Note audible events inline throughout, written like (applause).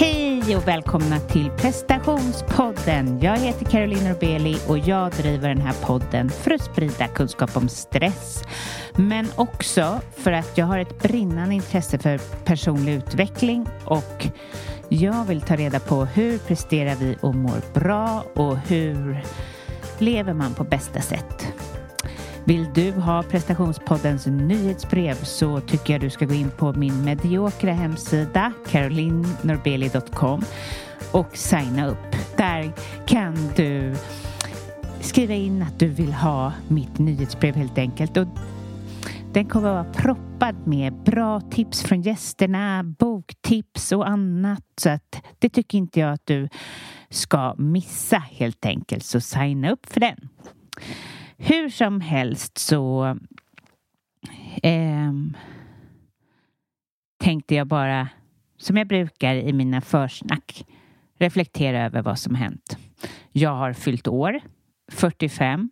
Hej och välkomna till prestationspodden. Jag heter Caroline Norbeli och jag driver den här podden för att sprida kunskap om stress. Men också för att jag har ett brinnande intresse för personlig utveckling och jag vill ta reda på hur presterar vi och mår bra och hur lever man på bästa sätt. Vill du ha prestationspoddens nyhetsbrev så tycker jag du ska gå in på min mediokra hemsida carolinnorbeli.com och signa upp. Där kan du skriva in att du vill ha mitt nyhetsbrev helt enkelt. Och den kommer att vara proppad med bra tips från gästerna, boktips och annat. Så att det tycker inte jag att du ska missa helt enkelt. Så signa upp för den. Hur som helst så eh, tänkte jag bara, som jag brukar i mina försnack, reflektera över vad som hänt. Jag har fyllt år, 45.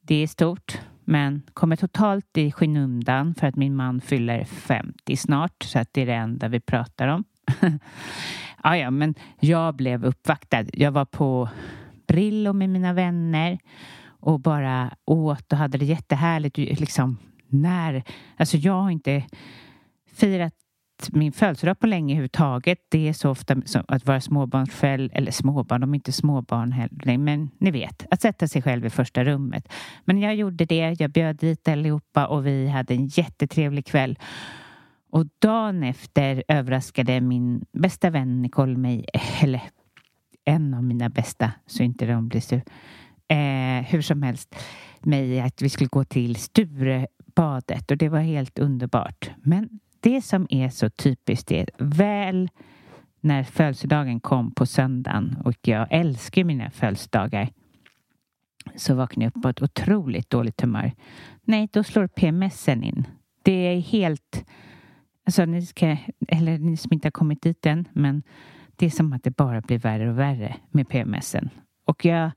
Det är stort, men kommer totalt i skymundan för att min man fyller 50 snart, så att det är det enda vi pratar om. (laughs) ja, ja, men jag blev uppvaktad. Jag var på Brillo med mina vänner och bara åt och hade det jättehärligt. Liksom, när, alltså jag har inte firat min födelsedag på länge överhuvudtaget. Det är så ofta som att vara småbarnsförälder, eller småbarn, de är inte småbarn heller, men ni vet, att sätta sig själv i första rummet. Men jag gjorde det, jag bjöd dit allihopa och vi hade en jättetrevlig kväll. Och dagen efter överraskade min bästa vän Nicole mig, eller en av mina bästa, så inte de blir sur eh, hur som helst mig att vi skulle gå till Sturebadet och det var helt underbart. Men det som är så typiskt är väl när födelsedagen kom på söndagen och jag älskar mina födelsedagar så vaknade jag upp på ett otroligt dåligt humör. Nej, då slår PMSen in. Det är helt... Alltså, ni ska, eller ni som inte har kommit dit än, men det är som att det bara blir värre och värre med PMSen. Och jag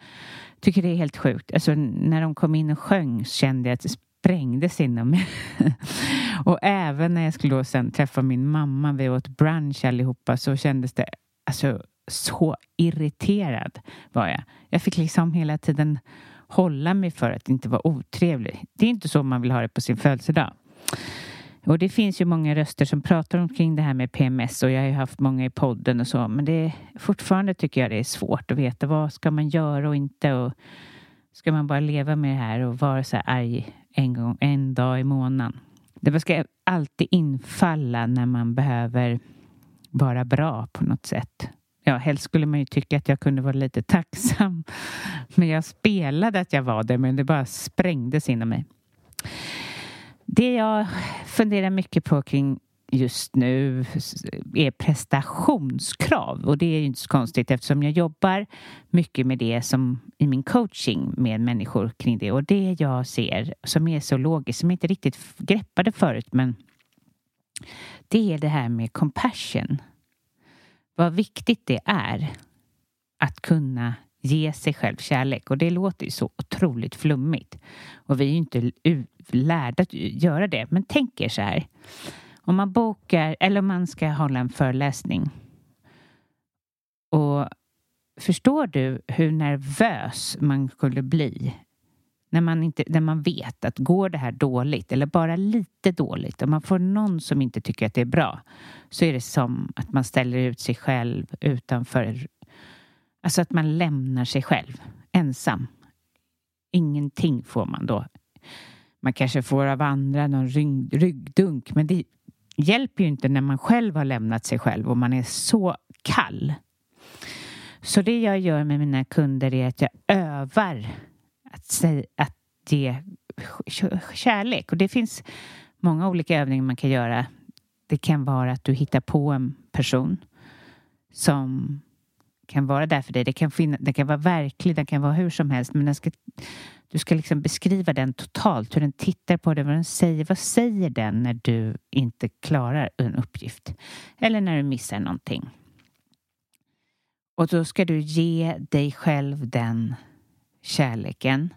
tycker det är helt sjukt. Alltså, när de kom in och sjöng kände jag att det sprängdes inom mig. (laughs) och även när jag skulle då sen träffa min mamma, vi åt brunch allihopa, så kändes det alltså så irriterad var jag. Jag fick liksom hela tiden hålla mig för att inte vara otrevlig. Det är inte så man vill ha det på sin födelsedag. Och det finns ju många röster som pratar omkring det här med PMS och jag har ju haft många i podden och så men det är, fortfarande tycker jag det är svårt att veta vad ska man göra och inte och ska man bara leva med det här och vara så här arg en, gång, en dag i månaden. Det ska alltid infalla när man behöver vara bra på något sätt. Ja, helst skulle man ju tycka att jag kunde vara lite tacksam. (laughs) Men jag spelade att jag var det, men det bara sprängdes inom mig. Det jag funderar mycket på kring just nu är prestationskrav och det är ju inte så konstigt eftersom jag jobbar mycket med det som i min coaching med människor kring det och det jag ser som är så logiskt som jag inte riktigt greppade förut men det är det här med compassion. Vad viktigt det är att kunna ge sig själv kärlek och det låter ju så otroligt flummigt och vi är ju inte lärda att göra det. Men tänk er så här. Om man bokar eller om man ska hålla en föreläsning. Och förstår du hur nervös man skulle bli när man, inte, när man vet att går det här dåligt eller bara lite dåligt och man får någon som inte tycker att det är bra så är det som att man ställer ut sig själv utanför Alltså att man lämnar sig själv ensam. Ingenting får man då man kanske får av andra någon rygg, ryggdunk men det hjälper ju inte när man själv har lämnat sig själv och man är så kall. Så det jag gör med mina kunder är att jag övar att, säga, att ge kärlek och det finns många olika övningar man kan göra. Det kan vara att du hittar på en person som kan vara där för dig. Det kan, finna, det kan vara verklig, den kan vara hur som helst men den ska du ska liksom beskriva den totalt, hur den tittar på dig, vad den säger. Vad säger den när du inte klarar en uppgift? Eller när du missar någonting. Och då ska du ge dig själv den kärleken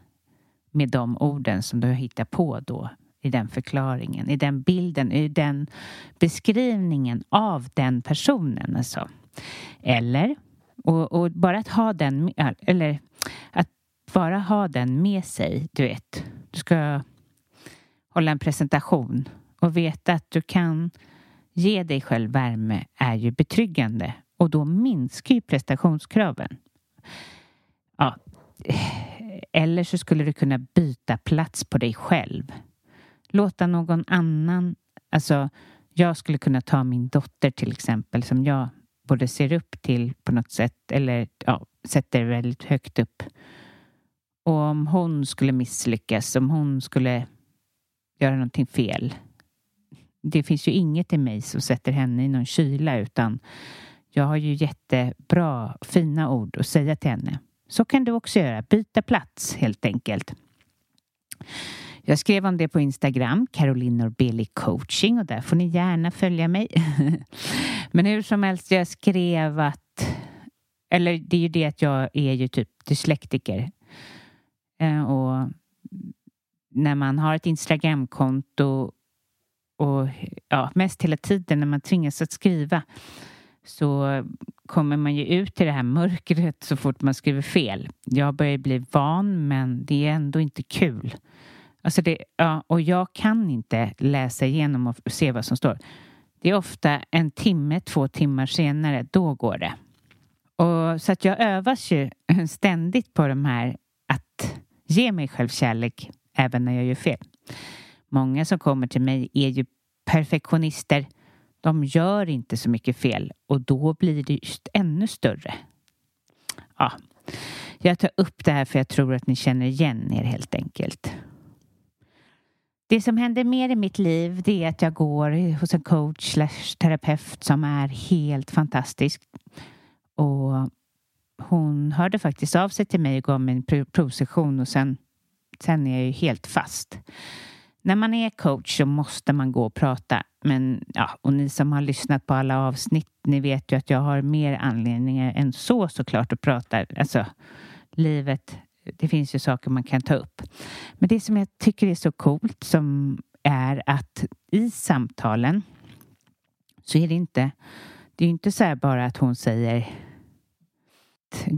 med de orden som du har hittat på då i den förklaringen, i den bilden, i den beskrivningen av den personen. Alltså. Eller, och, och bara att ha den, eller att bara ha den med sig, du vet. Du ska hålla en presentation och veta att du kan ge dig själv värme är ju betryggande och då minskar ju prestationskraven. Ja, eller så skulle du kunna byta plats på dig själv. Låta någon annan, alltså jag skulle kunna ta min dotter till exempel som jag både ser upp till på något sätt eller ja, sätter väldigt högt upp. Och om hon skulle misslyckas, om hon skulle göra någonting fel. Det finns ju inget i mig som sätter henne i någon kyla utan jag har ju jättebra, fina ord att säga till henne. Så kan du också göra. Byta plats helt enkelt. Jag skrev om det på Instagram, Caroline Norbeli coaching och där får ni gärna följa mig. (laughs) Men hur som helst, jag skrev att eller det är ju det att jag är ju typ dyslektiker. Eh, och när man har ett Instagramkonto och ja, mest hela tiden när man tvingas att skriva så kommer man ju ut i det här mörkret så fort man skriver fel. Jag börjar bli van men det är ändå inte kul. Alltså det, ja, och jag kan inte läsa igenom och se vad som står. Det är ofta en timme, två timmar senare, då går det. Och, så att jag övas ju ständigt på de här att ge mig själv kärlek även när jag gör fel. Många som kommer till mig är ju perfektionister de gör inte så mycket fel och då blir det just ännu större. Ja, jag tar upp det här för jag tror att ni känner igen er helt enkelt. Det som händer mer i mitt liv det är att jag går hos en coach slash terapeut som är helt fantastisk. Och hon hörde faktiskt av sig till mig och gav mig en provsession och sen, sen är jag ju helt fast. När man är coach så måste man gå och prata. Men ja, och ni som har lyssnat på alla avsnitt, ni vet ju att jag har mer anledningar än så såklart att prata. Alltså, livet, det finns ju saker man kan ta upp. Men det som jag tycker är så coolt som är att i samtalen så är det inte, det är inte så här bara att hon säger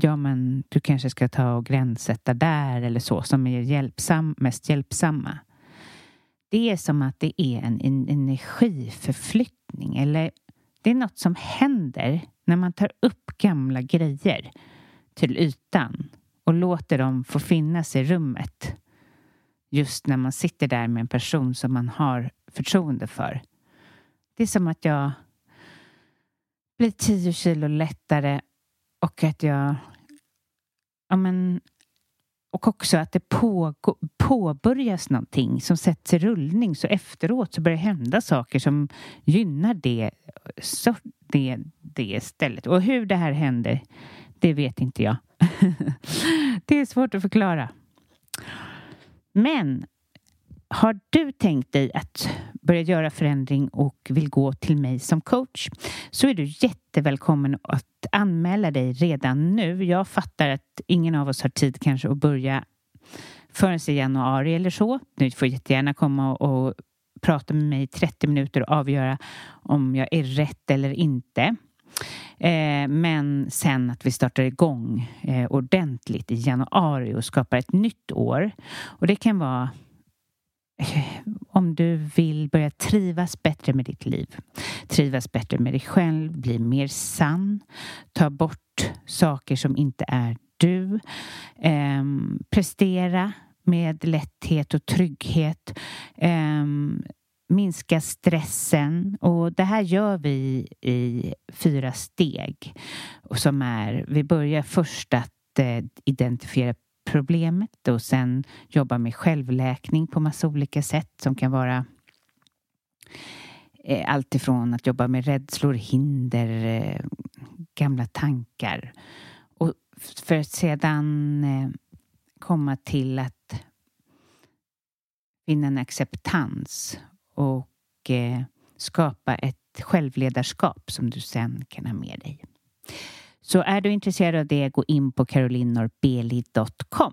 ja men du kanske ska ta och gränssätta där eller så som är hjälpsam, mest hjälpsamma. Det är som att det är en, en energiförflyttning eller det är något som händer när man tar upp gamla grejer till ytan och låter dem få finnas i rummet. Just när man sitter där med en person som man har förtroende för. Det är som att jag blir tio kilo lättare och att jag ja, men, och också att det på, påbörjas någonting som sätts i rullning så efteråt så börjar det hända saker som gynnar det, så det, det stället. Och hur det här händer, det vet inte jag. (laughs) det är svårt att förklara. Men har du tänkt dig att börja göra förändring och vill gå till mig som coach så är du jättevälkommen att anmäla dig redan nu. Jag fattar att ingen av oss har tid kanske att börja förrän i januari eller så. Du får jättegärna komma och prata med mig i 30 minuter och avgöra om jag är rätt eller inte. Eh, men sen att vi startar igång eh, ordentligt i januari och skapar ett nytt år. Och det kan vara eh, om du vill börja trivas bättre med ditt liv, trivas bättre med dig själv, bli mer sann, ta bort saker som inte är du, eh, prestera med lätthet och trygghet, eh, minska stressen. Och det här gör vi i fyra steg som är, vi börjar först att eh, identifiera problemet och sen jobba med självläkning på massa olika sätt som kan vara eh, allt ifrån att jobba med rädslor, hinder, eh, gamla tankar. Och för att sedan komma till att finna en acceptans och eh, skapa ett självledarskap som du sen kan ha med dig. Så är du intresserad av det, gå in på carolinorbeli.com.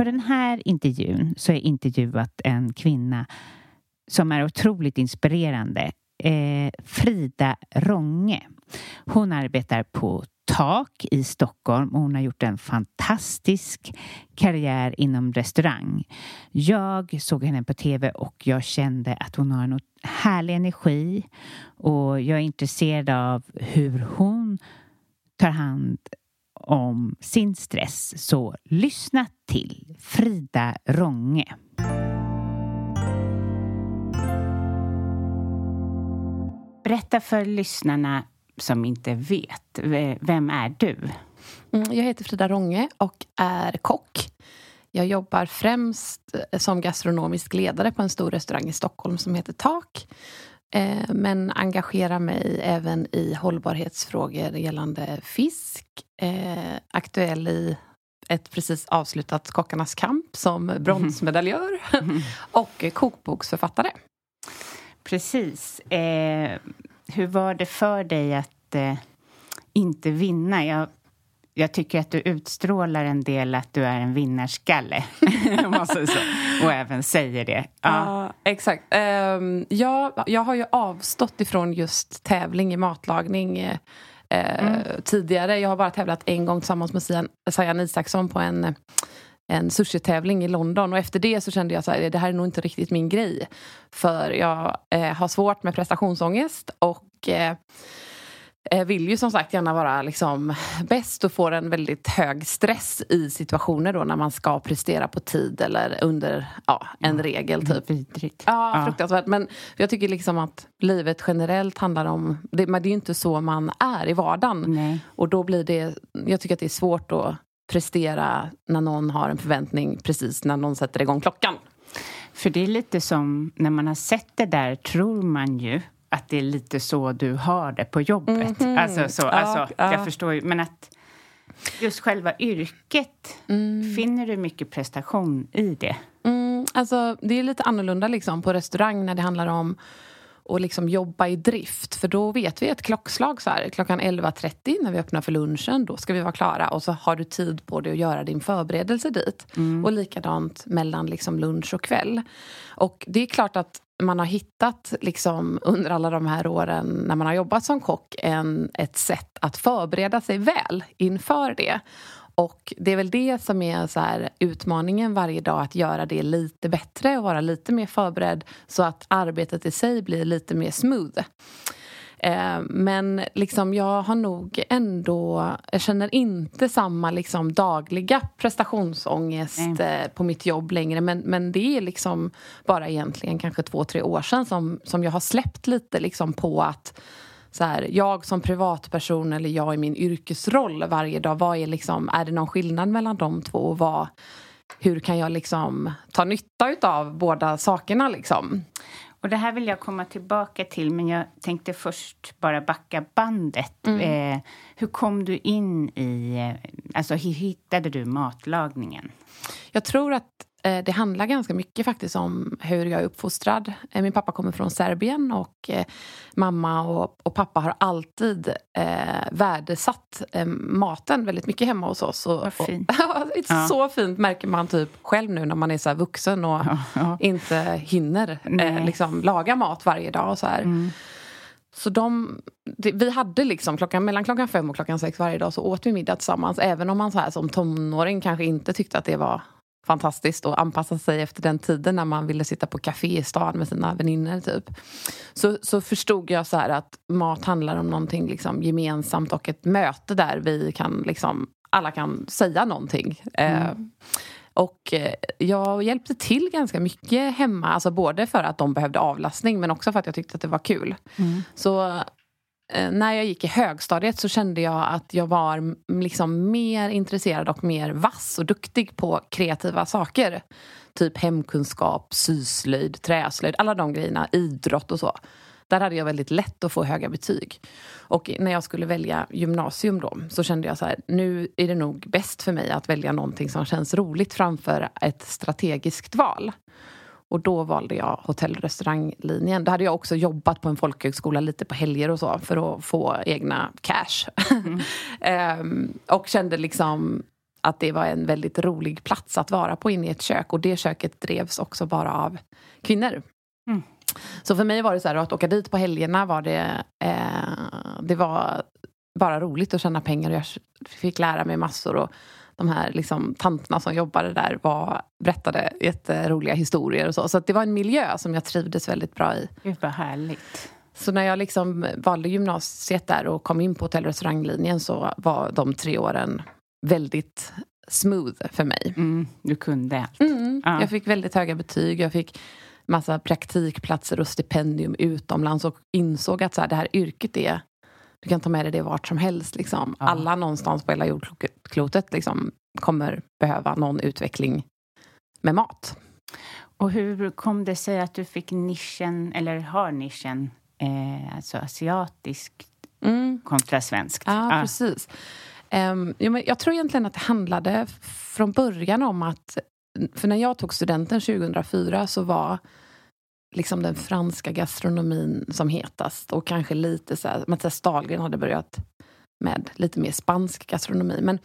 För den här intervjun så är intervjuat en kvinna som är otroligt inspirerande. Eh, Frida Ronge. Hon arbetar på Tak i Stockholm och hon har gjort en fantastisk karriär inom restaurang. Jag såg henne på tv och jag kände att hon har en härlig energi och jag är intresserad av hur hon tar hand om sin stress. Så lyssna till Frida Ronge. Berätta för lyssnarna som inte vet, vem är du? Mm, jag heter Frida Ronge och är kock. Jag jobbar främst eh, som gastronomisk ledare på en stor restaurang i Stockholm som heter Tak. Eh, men engagerar mig även i hållbarhetsfrågor gällande fisk. Eh, aktuell i ett precis avslutat Kockarnas kamp som bronsmedaljör (laughs) och kokboksförfattare. Precis. Eh, hur var det för dig att eh, inte vinna? Jag, jag tycker att du utstrålar en del att du är en vinnarskalle. (laughs) Och även säger det. Ja, uh, exakt. Um, jag, jag har ju avstått ifrån just tävling i matlagning uh, mm. tidigare. Jag har bara tävlat en gång tillsammans med Sajan Isaksson på en en sushi-tävling i London och efter det så kände jag att det här är nog inte riktigt min grej. För jag eh, har svårt med prestationsångest och eh, vill ju som sagt gärna vara liksom bäst och får en väldigt hög stress i situationer då när man ska prestera på tid eller under ja, en ja, regel. Typ. Vidrigt. Ja, ja, fruktansvärt. Men jag tycker liksom att livet generellt handlar om... Det, men det är ju inte så man är i vardagen. Nej. Och då blir det... Jag tycker att det är svårt att prestera när någon har en förväntning precis när någon sätter igång klockan. För det är lite som, när man har sett det där tror man ju att det är lite så du har det på jobbet. Mm -hmm. Alltså, så, ja, alltså, ja. jag förstår ju, men att just själva yrket, mm. finner du mycket prestation i det? Mm, alltså, det är lite annorlunda liksom, på restaurang när det handlar om och liksom jobba i drift. För då vet vi ett klockslag så här, klockan 11.30 när vi öppnar för lunchen, då ska vi vara klara. Och så har du tid på dig att göra din förberedelse dit. Mm. Och likadant mellan liksom lunch och kväll. Och det är klart att man har hittat liksom, under alla de här åren när man har jobbat som kock en, ett sätt att förbereda sig väl inför det. Och det är väl det som är så här, utmaningen varje dag, att göra det lite bättre och vara lite mer förberedd så att arbetet i sig blir lite mer smooth. Eh, men liksom jag har nog ändå... Jag känner inte samma liksom dagliga prestationsångest eh, på mitt jobb längre. Men, men det är liksom bara egentligen kanske två, tre år sedan som, som jag har släppt lite liksom på att så här, jag som privatperson eller jag i min yrkesroll varje dag, vad är, liksom, är det någon skillnad mellan de två? Och vad, hur kan jag liksom ta nytta av båda sakerna? Liksom? Och det här vill jag komma tillbaka till, men jag tänkte först bara backa bandet. Mm. Eh, hur kom du in i... Eh, alltså, hur hittade du matlagningen? Jag tror att det handlar ganska mycket faktiskt om hur jag är uppfostrad. Eh, min pappa kommer från Serbien och eh, mamma och, och pappa har alltid eh, värdesatt eh, maten väldigt mycket hemma hos oss. Och, Vad fint. (laughs) Ja. Så fint märker man typ själv nu när man är så vuxen och ja, ja. inte hinner eh, liksom, laga mat varje dag. Och så här. Mm. Så de, det, vi hade liksom klockan, mellan klockan fem och klockan sex varje dag så åt vi middag tillsammans. Även om man så här, som tonåring kanske inte tyckte att det var fantastiskt att anpassa sig efter den tiden när man ville sitta på café i stan med sina vänner. Typ. Så, så förstod jag så att mat handlar om någonting liksom gemensamt och ett möte där vi kan liksom, alla kan säga någonting. Mm. Eh, och eh, jag hjälpte till ganska mycket hemma, alltså både för att de behövde avlastning men också för att jag tyckte att det var kul. Mm. Så Eh, Eh, när jag gick i högstadiet så kände jag att jag var liksom mer intresserad och mer vass och duktig på kreativa saker. Typ hemkunskap, syslöjd, träslöjd, alla de grejerna, idrott och så. Där hade jag väldigt lätt att få höga betyg. Och när jag skulle välja gymnasium då så kände jag så här, nu är det nog bäst för mig att välja någonting som känns roligt framför ett strategiskt val. Och då valde jag hotell och restauranglinjen. Då hade jag också jobbat på en folkhögskola lite på helger och så för att få egna cash. Mm. (laughs) um, och kände liksom att det var en väldigt rolig plats att vara på inne i ett kök. Och det köket drevs också bara av kvinnor. Mm. Så för mig var det så här att åka dit på helgerna var det, eh, det var bara roligt att tjäna pengar. Jag fick lära mig massor. Och de här liksom, tanterna som jobbade där var, berättade jätteroliga historier och så. Så det var en miljö som jag trivdes väldigt bra i. Gud vad härligt. Så när jag liksom valde gymnasiet där och kom in på hotell och restauranglinjen så var de tre åren väldigt smooth för mig. Mm, du kunde allt. Mm, ja. Jag fick väldigt höga betyg. Jag fick massa praktikplatser och stipendium utomlands och insåg att så här, det här yrket är du kan ta med dig det vart som helst. Liksom. Ja. Alla någonstans på hela jordklotet liksom, kommer behöva någon utveckling med mat. Och hur kom det sig att du fick nischen, eller har nischen, eh, alltså asiatisk mm. kontra svenskt? Ja, ah. precis. Um, jag tror egentligen att det handlade från början om att... För när jag tog studenten 2004 så var liksom den franska gastronomin som hetast. Och kanske lite så här, Mattias Dahlgren hade börjat med lite mer spansk gastronomi. Men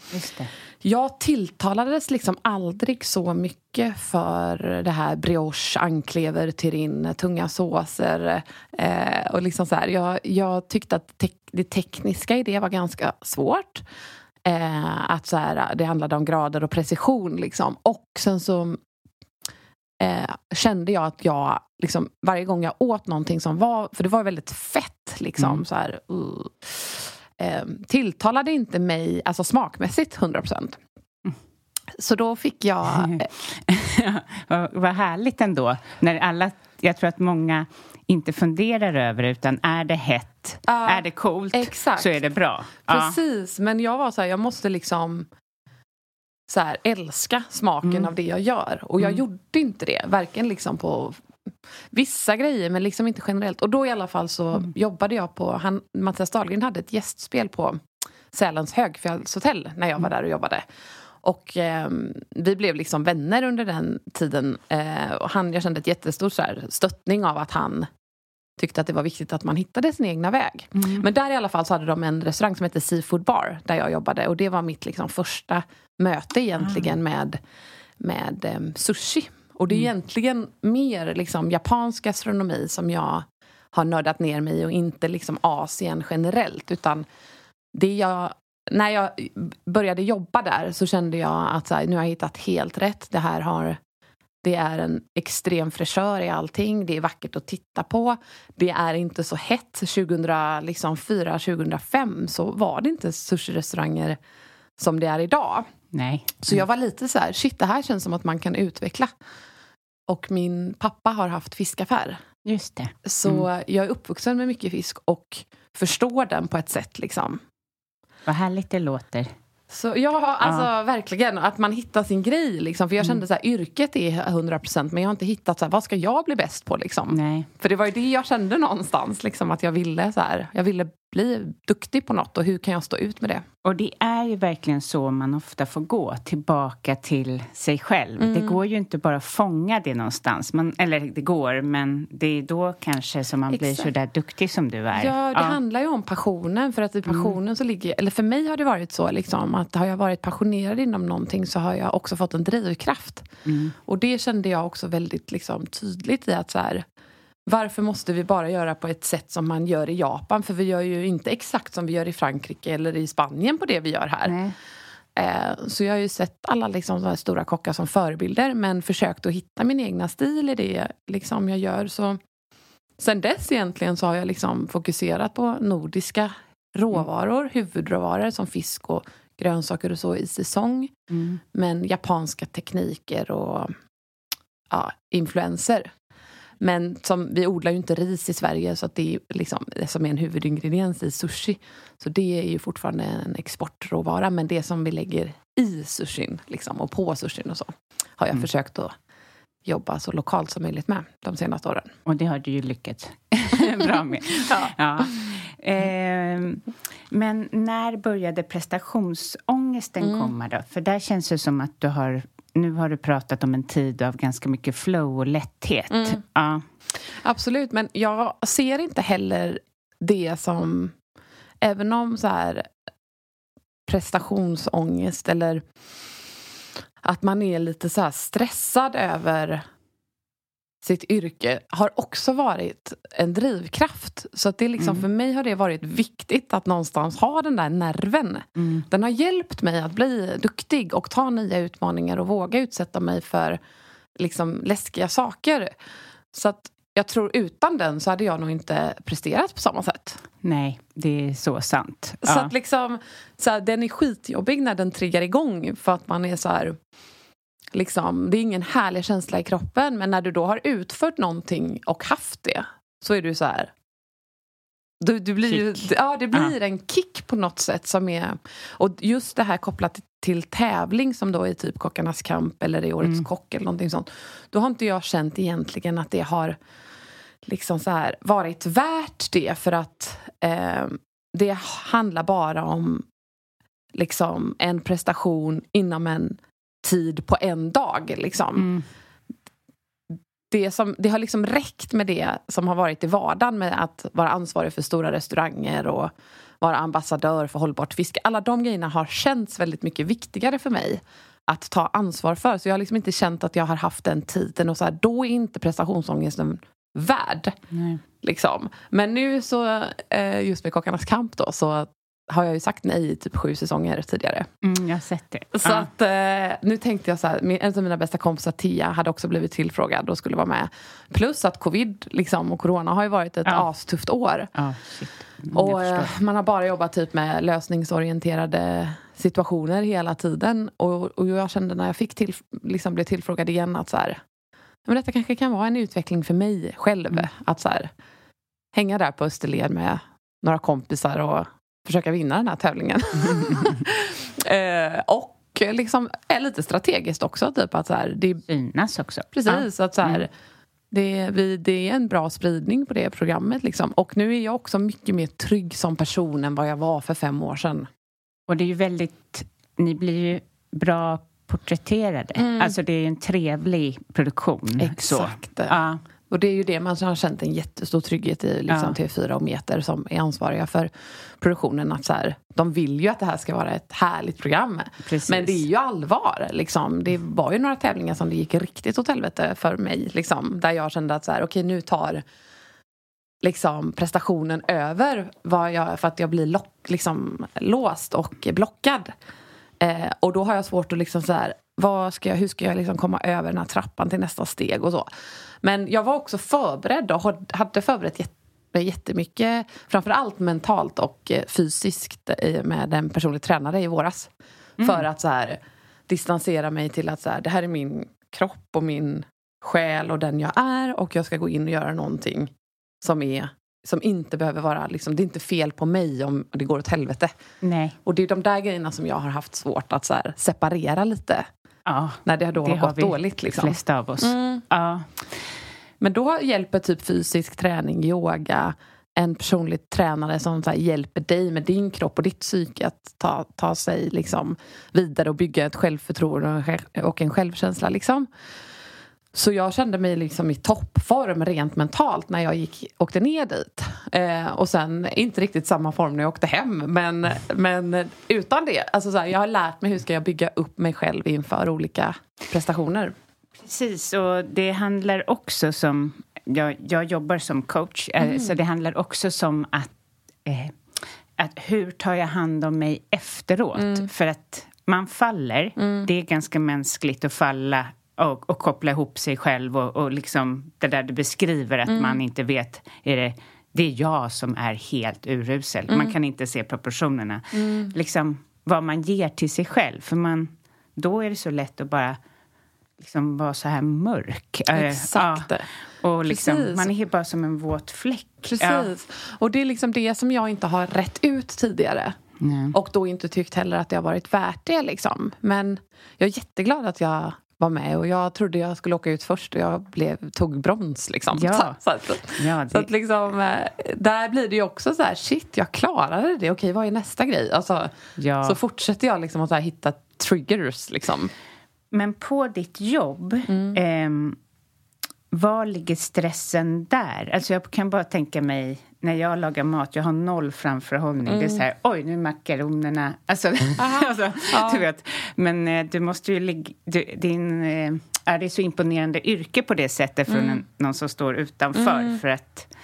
jag tilltalades liksom aldrig så mycket för det här brioche, anklever, terrine, tunga såser. Eh, och liksom så här, jag, jag tyckte att te det tekniska i det var ganska svårt. Eh, att så här, det handlade om grader och precision. Liksom. Och sen så eh, kände jag att jag liksom, varje gång jag åt någonting som var, för det var väldigt fett liksom mm. så här, uh, eh, tilltalade inte mig alltså smakmässigt 100 procent. Så då fick jag... (laughs) Eh, vad härligt ändå. När alla, jag tror att många inte funderar över utan är det hett, uh, är det coolt, exakt. så är det bra. Precis, uh. men jag var så här, jag måste liksom så här, älska smaken mm. av det jag gör. Och jag mm. gjorde inte det, varken liksom på vissa grejer men liksom inte generellt. Och då i alla fall så mm. jobbade jag på, han, Mattias Dahlgren hade ett gästspel på Sälens högfjällshotell när jag var mm. där och jobbade. Och eh, vi blev liksom vänner under den tiden. Eh, och han, jag kände ett jättestort så här, stöttning av att han tyckte att det var viktigt att man hittade sin egna väg. Mm. Men där i alla fall så hade de en restaurang som hette Seafood Bar där jag jobbade och det var mitt liksom första möte egentligen mm. med, med um, sushi. Och det är mm. egentligen mer liksom japansk gastronomi som jag har nördat ner mig i och inte liksom Asien generellt utan det jag när jag började jobba där så kände jag att så här, nu har jag hittat helt rätt. Det här har Det är en extrem fräschör i allting. Det är vackert att titta på. Det är inte så hett. 2004, liksom 2005 så var det inte sushi-restauranger som det är idag. Nej. Så jag var lite så här, shit det här känns som att man kan utveckla. Och min pappa har haft fiskaffär. Just det. Så jag är uppvuxen med mycket fisk och förstår den på ett sätt liksom. Vad härligt det låter. Så ja, alltså verkligen. Att man hittar sin grej. Liksom. För jag kände så här, yrket är 100% men jag har inte hittat så här, vad ska jag bli bäst på. Liksom. Nej. För det var ju det jag kände någonstans. Liksom, att jag ville, så här, jag ville bli duktig på något och hur kan jag stå ut med det? Och det är ju verkligen så man ofta får gå tillbaka till sig själv. Mm. Det går ju inte bara att fånga det någonstans. Man, eller det går, men det är då kanske som man blir Exakt. så där duktig som du är. Ja, det handlar ju om passionen. För att i passionen så ligger, eller för mig har det varit så liksom, att har jag varit passionerad inom någonting så har jag också fått en drivkraft. Och det kände jag också väldigt liksom, tydligt i att så här, varför måste vi bara göra på ett sätt som man gör i Japan? För vi gör ju inte exakt som vi gör i Frankrike eller i Spanien på det vi gör här. Nej. Eh, så jag har ju sett alla liksom, stora kockar som förebilder men försökt att hitta min egna stil i det liksom, jag gör. Så sen dess egentligen så har jag liksom fokuserat på nordiska råvaror, huvudråvaror som fisk och grönsaker och så i säsong. Mm. Men japanska tekniker och ja, influenser. Men som, vi odlar ju inte ris i Sverige så det är liksom, som är en huvudingrediens i sushi. Så det är ju fortfarande en exportråvara. Men det som vi lägger i sushin liksom, och på sushin och så har jag försökt att jobba så lokalt som möjligt med de senaste åren. Och det har du ju lyckats (laughs) bra med. (laughs) ja. Ehm, men när började prestationsångesten Mm. komma då? För där känns det som att du har... Nu har du pratat om en tid av ganska mycket flow och lätthet. Mm. Ja. Absolut, men jag ser inte heller det som... Även om så här prestationsångest eller att man är lite så här stressad över sitt yrke har också varit en drivkraft. Så att det är liksom, för mig har det varit viktigt att någonstans ha den där nerven. Den har hjälpt mig att bli duktig och ta nya utmaningar och våga utsätta mig för liksom, läskiga saker. Så att jag tror utan den så hade jag nog inte presterat på samma sätt. Nej, det är så sant. Så Ja. att liksom, så här, den är skitjobbig när den triggar igång för att man är så här... Liksom, det är ingen härlig känsla i kroppen men när du då har utfört någonting och haft det så är du så här... Du, du blir ju, ja, det blir en kick på något sätt som är... Och just det här kopplat till, till tävling som då är typ Kockarnas kamp eller i Årets kock eller någonting sånt. Då har inte jag känt egentligen att det har liksom så här, varit värt det för att eh, det handlar bara om liksom en prestation inom en tid på en dag. Liksom. Mm. Det, som, det har liksom räckt med det som har varit i vardagen med att vara ansvarig för stora restauranger och vara ambassadör för hållbart fiske. Alla de grejerna har känts väldigt mycket viktigare för mig att ta ansvar för. Så jag har liksom inte känt att jag har haft den tiden och så här, då är inte prestationsångesten värd. Nej. Liksom. Men nu så, eh, just med Kockarnas kamp då, så har jag ju sagt nej i typ sju säsonger tidigare. Mm, jag har sett det. Så Ja. att eh, nu tänkte jag så här, min- en av mina bästa kompisar Tia hade också blivit tillfrågad och skulle vara med. Plus att covid liksom, och corona har ju varit ett Ja. astufft år. Shit. Mm, Och eh, man har bara jobbat typ med lösningsorienterade situationer hela tiden. Och, och jag kände när jag fick till, liksom blev tillfrågad igen att så här, men detta kanske kan vara en utveckling för mig själv. Mm. Att så här, hänga där på Österlen med några kompisar och försöka vinna den här tävlingen. (laughs) eh, och liksom är lite strategiskt också. Typ att så här, det Synas också. Precis, att så här, Mm. det, vi, det är en bra spridning på det programmet. Liksom. Och nu är jag också mycket mer trygg som person än vad jag var för fem år sedan. Och det är ju väldigt... Ni blir ju bra porträtterade. Mm. Alltså det är ju en trevlig produktion. Exakt. Så. Ja. Och det är ju det man har känt en jättestor trygghet i liksom, Ja. TV4 och Meter som är ansvariga för produktionen. Att så här, de vill ju att det här ska vara ett härligt program. Precis. Men det är ju allvar. Liksom. Det var ju några tävlingar som det gick riktigt åt helvete för mig. Liksom, där jag kände att så här, okej, nu tar liksom, prestationen över vad jag, för att jag blir lock, liksom, låst och blockad. Eh, och då har jag svårt att liksom så här, vad ska jag, hur ska jag liksom komma över den här trappan till nästa steg och så. Men jag var också förberedd och hade förberett jätte, jättemycket, framförallt mentalt och eh, fysiskt eh, med en personlig tränare i våras. Mm. För att så här, distansera mig till att så här, det här är min kropp och min själ och den jag är och jag ska gå in och göra någonting som är som inte behöver vara, liksom, det är inte fel på mig om det går åt helvete. Nej. Och det är de där grejerna som jag har haft svårt att så här, separera lite. Ja, när det då det har gått dåligt. Liksom. flesta av oss. Mm. Ja. Men då hjälper typ fysisk träning, yoga, en personlig tränare som hjälper dig med din kropp och ditt psyke att ta, ta sig liksom, vidare och bygga ett självförtroende och en självkänsla. Liksom. Så jag kände mig liksom i toppform rent mentalt när jag gick, åkte ner dit. Eh, och sen inte riktigt samma form när jag åkte hem. Men, men utan det. Alltså så här, jag har lärt mig hur ska jag bygga upp mig själv inför olika prestationer. Precis, och det handlar också som... Jag, jag jobbar som coach, eh, mm. så det handlar också som att, eh, att... Hur tar jag hand om mig efteråt? Mm. För att man faller. Mm. Det är ganska mänskligt att falla och, och koppla ihop sig själv och, och liksom det där du beskriver att mm. man inte vet, är det, det är jag som är helt urusel. Mm. Man kan inte se proportionerna. Mm. Liksom vad man ger till sig själv, för man, då är det så lätt att bara liksom vara så här mörk. Exakt. Ja. Och liksom, man är bara som en våt fläck. Precis. Ja. Och det är liksom det som jag inte har rätt ut tidigare. Nej. Och då inte tyckt heller att det har varit värt det. Liksom. Men jag är jätteglad att jag var med och jag trodde jag skulle åka ut först och jag blev, tog brons. Liksom. Ja. (laughs) Så, så, att, ja, det... så att liksom, eh, där blir det ju också så här, shit, jag klarade det. Okej, vad är nästa grej? Alltså, ja. Så fortsätter jag liksom att hitta triggers. Liksom. Men på ditt jobb, mm. eh, var ligger stressen där? Alltså jag kan bara tänka mig när jag lagar mat, jag har noll framförhållning. Mm. Det är så här, oj, nu är makaronerna... (laughs) Alltså, (laughs) alltså ja. du vet. Men eh, du måste ju ligga... Din, eh, är det så imponerande yrke på det sättet från mm. en, någon som står utanför? Mm. För att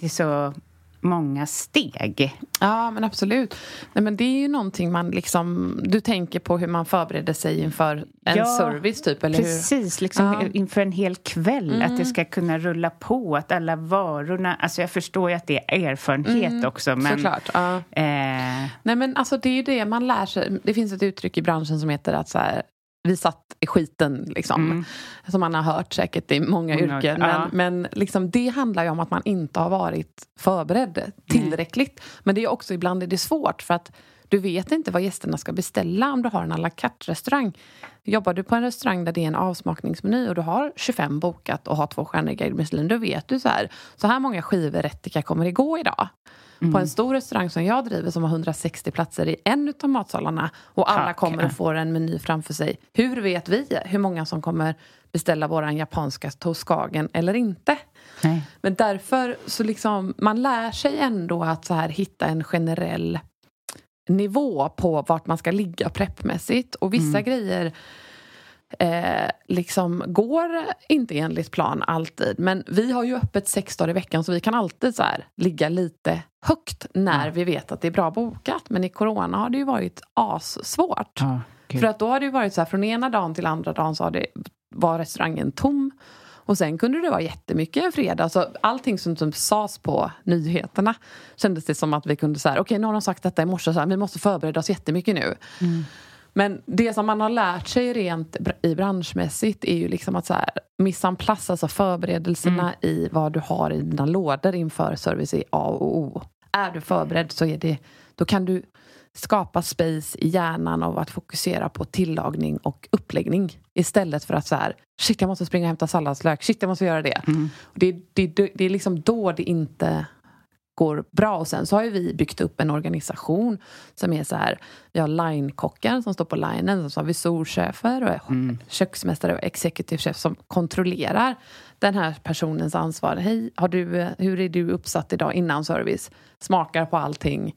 det är så många steg. Ja, men absolut. Nej, men det är ju någonting man liksom... Du tänker på hur man förbereder sig inför en ja, service, typ? Eller precis. Hur? Liksom ja. inför en hel kväll. Mm. Att det ska kunna rulla på, att alla varorna... Alltså jag förstår ju att det är erfarenhet mm, också, men... Såklart. Ja. Eh... Nej, men alltså det är ju det man lär sig. Det finns ett uttryck i branschen som heter att så här, vi satt i skiten, liksom. Mm. Som man har hört säkert i många mm, yrken. Men, ja. men liksom, det handlar ju om att man inte har varit förberedd tillräckligt. Mm. Men det är också ibland är det svårt för att du vet inte vad gästerna ska beställa om du har en à la carte-restaurang. Jobbar du på en restaurang där det är en avsmakningsmeny och du har 25 bokat och har i Guide Michelin, då vet du så här, så här många skivor rättika kommer det gå idag. Mm. På en stor restaurang som jag driver som har 160 platser i en av matsalarna och alla Tack. kommer och får en meny framför sig. Hur vet vi hur många som kommer beställa våran japanska toskagen eller inte? Nej. Men därför så liksom, man lär sig ändå att så här hitta en generell nivå på vart man ska ligga preppmässigt. Och vissa mm. grejer eh, liksom går inte enligt plan alltid. Men vi har ju öppet sex dagar i veckan så vi kan alltid så här, ligga lite högt när mm. vi vet att det är bra bokat. Men i corona har det ju varit assvårt. Ja, För att då har det varit så här, från ena dagen till andra dagen så har det, var restaurangen tom. Och sen kunde det vara jättemycket en fredag. Så allting som, som sades på nyheterna kändes det som att vi kunde säga okej okay, nu har de sagt detta i morse, så här, vi måste förbereda oss jättemycket nu. Mm. Men det som man har lärt sig rent i branschmässigt är ju liksom att så här, place, alltså förberedelserna mm. i vad du har i dina lådor inför service är A och O. Är du förberedd så är det, då kan du skapa space i hjärnan av att fokusera på tillagning och uppläggning istället för att så här, shit jag måste springa och hämta salladslök, shit jag måste göra det. Mm. Det, det, det, det är liksom då det inte går bra. Och sen så har vi byggt upp en organisation som är så här, vi har linekocken som står på linen, så har vi storchefer och mm. köksmästare och executive chef som kontrollerar den här personens ansvar. Hej, har du, hur är du uppsatt idag innan service? Smakar på allting.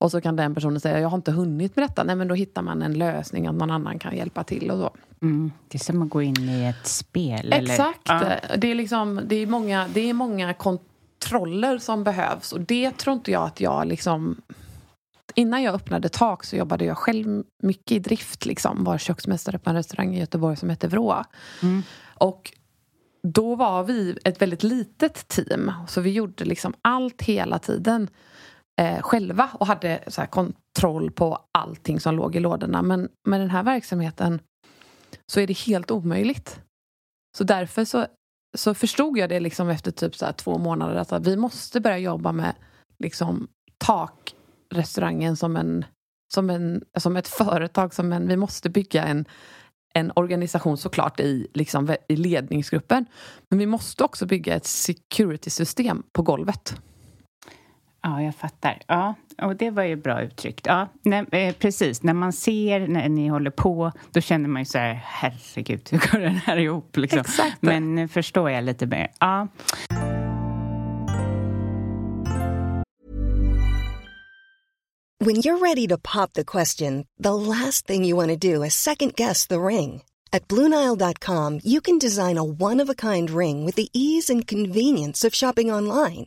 Och så kan den personen säga, jag har inte hunnit med detta. Nej, men då hittar man en lösning, att någon annan kan hjälpa till och så. Mm. Det är som att gå in i ett spel. Exakt. Eller? Ja. Det, är liksom, det är många, det är många kont kontroller som behövs. Och det tror inte jag att jag liksom... innan jag öppnade Tak så jobbade jag själv mycket i drift. Liksom. Var köksmästare på en restaurang i Göteborg som hette Vrå. Mm. Och då var vi ett väldigt litet team. Så vi gjorde liksom allt hela tiden eh, själva och hade så kontroll på allting som låg i lådorna. Men med den här verksamheten så är det helt omöjligt. Så därför så, så förstod jag det liksom efter typ så två månader att vi måste börja jobba med liksom, takrestaurangen som, en, som, en, som ett företag. Som en, vi måste bygga en, en organisation såklart i, liksom, i ledningsgruppen. Men vi måste också bygga ett security-system på golvet. Ja, jag fattar. Ja, och det var ju bra uttryckt. Ja, nej, eh, precis. När man ser när ni håller på, då känner man ju så här, herregud, hur går den här ihop? Liksom. Exakt. Men nu förstår jag lite mer. Ja. When you're ready to pop the question, the last thing you want to do is second guess the ring. At Bluenile.com, you can design a one-of-a-kind ring with the ease and convenience of shopping online.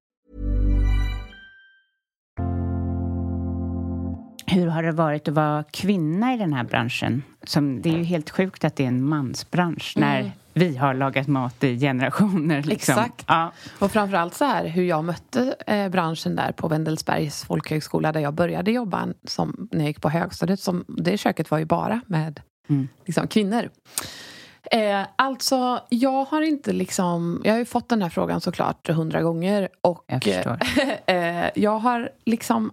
Hur har det varit att vara kvinna i den här branschen? Som, det är ju helt sjukt att det är en mansbransch när Mm. vi har lagat mat i generationer. Liksom. Exakt. Ja. Och framförallt så här hur jag mötte eh, branschen där på Wendelsbergs folkhögskola där jag började jobba som, när jag gick på högstadiet. Som, det köket var ju bara med Mm. liksom, kvinnor. Eh, alltså, jag har inte liksom... Jag har ju fått den här frågan såklart hundra gånger. Och, Jag (laughs) eh, jag har liksom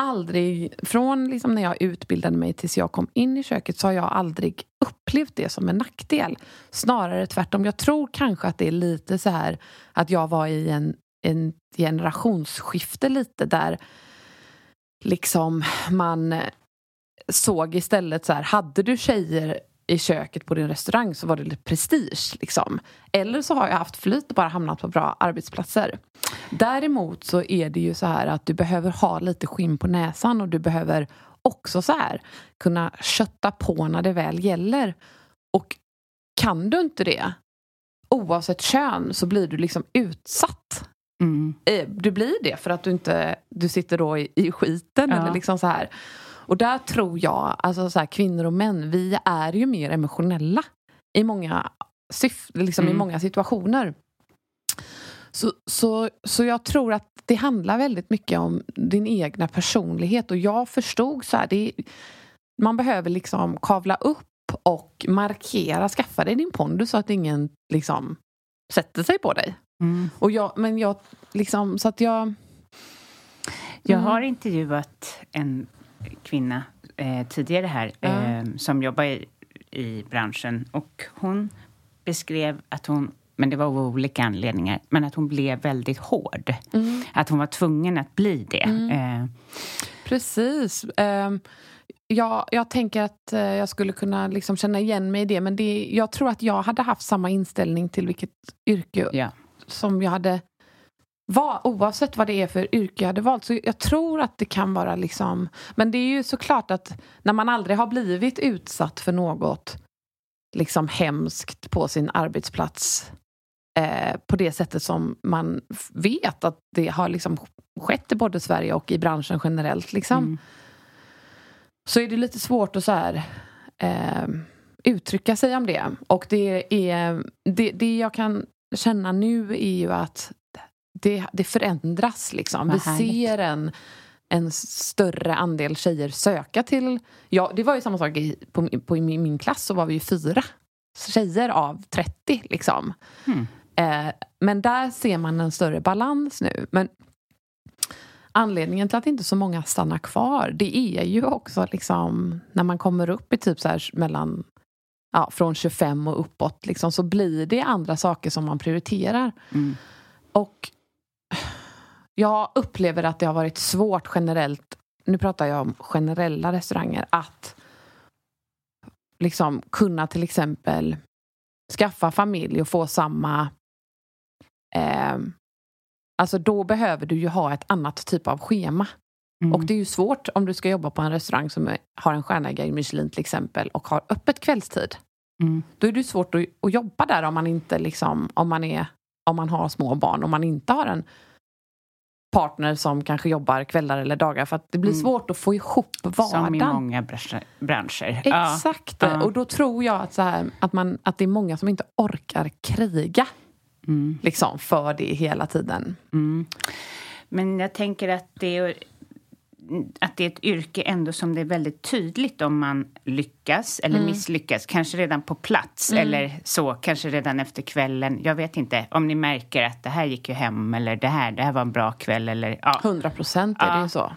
aldrig... Från liksom när jag utbildade mig tills jag kom in i köket så har jag aldrig upplevt det som en nackdel. Snarare tvärtom. Jag tror kanske att det är lite så här att jag var i en, en generationsskifte lite där liksom man såg istället så här, hade du tjejer i köket på din restaurang så var det lite prestige. Liksom. Eller så har jag haft flyt och bara hamnat på bra arbetsplatser. Däremot så är det ju så här att du behöver ha lite skinn på näsan och du behöver också så här kunna kötta på när det väl gäller. Och kan du inte det, oavsett kön, så blir du liksom utsatt. Mm. Eh, Du blir det för att du inte du sitter då i, i skiten. Ja. Eller liksom så här. Och där tror jag, alltså så här, kvinnor och män, vi är ju mer emotionella i många, syf- liksom i Mm. många situationer. Så, så, så jag tror att det handlar väldigt mycket om din egna personlighet. Och jag förstod så här, det, man behöver liksom kavla upp och markera, skaffa dig din pondus så att ingen liksom sätter sig på dig. Mm. Och jag, men jag, liksom, så att jag... Jag Mm. har intervjuat en kvinna eh, tidigare här eh, som jobbar i, i branschen och hon beskrev att hon, men det var av olika anledningar, men att hon blev väldigt hård. Mm. Att hon var tvungen att bli det. Eh, Precis. Um, jag, jag tänker att eh, jag skulle kunna liksom känna igen mig i det. Men det, jag tror att jag hade haft samma inställning till vilket yrke ja. som jag hade var, oavsett vad det är för yrke jag hade valt. Så jag tror att det kan vara liksom... Men det är ju såklart att när man aldrig har blivit utsatt för något liksom hemskt på sin arbetsplats eh, på det sättet som man vet att det har liksom skett i både Sverige och i branschen generellt. Liksom. Mm. Så är det lite svårt att så här, eh, uttrycka sig om det. Och det, är, det, det jag kan känna nu är ju att det, det förändras. Liksom. Vi ser en, en större andel tjejer söka till... Ja, det var ju samma sak i, på, på, i min, klass, så var vi ju fyra tjejer av 30. Liksom. Mm. Eh, men där ser man en större balans nu. Men anledningen till att inte så många stannar kvar det är ju också liksom när man kommer upp i typ så här mellan ja, från 25 och uppåt liksom, så blir det andra saker som man prioriterar. Mm. Och jag upplever att det har varit svårt generellt, nu pratar jag om generella restauranger, att liksom kunna till exempel skaffa familj och få samma... Eh, alltså då behöver du ju ha ett annat typ av schema. Mm. Och det är ju svårt om du ska jobba på en restaurang som har en stjärna i Michelin till exempel och har öppet kvällstid. Mm. Då är det svårt att, att, jobba där om man inte liksom, om man är om man har små barn, om man inte har en partner som kanske jobbar kvällar eller dagar för att det blir mm. svårt att få ihop vardagen. Som i många branscher. Exakt. Ja. Och då tror jag att, så här, att, man, att det är många som inte orkar kriga mm. liksom, för det hela tiden. Mm. Men jag tänker att det är att det är ett yrke ändå som det är väldigt tydligt om man lyckas eller mm. misslyckas. Kanske redan på plats mm. eller så, kanske redan efter kvällen. Jag vet inte om ni märker att det här gick ju hem eller det här, det här var en bra kväll. Eller, ja. 100 procent är ja. det ju så.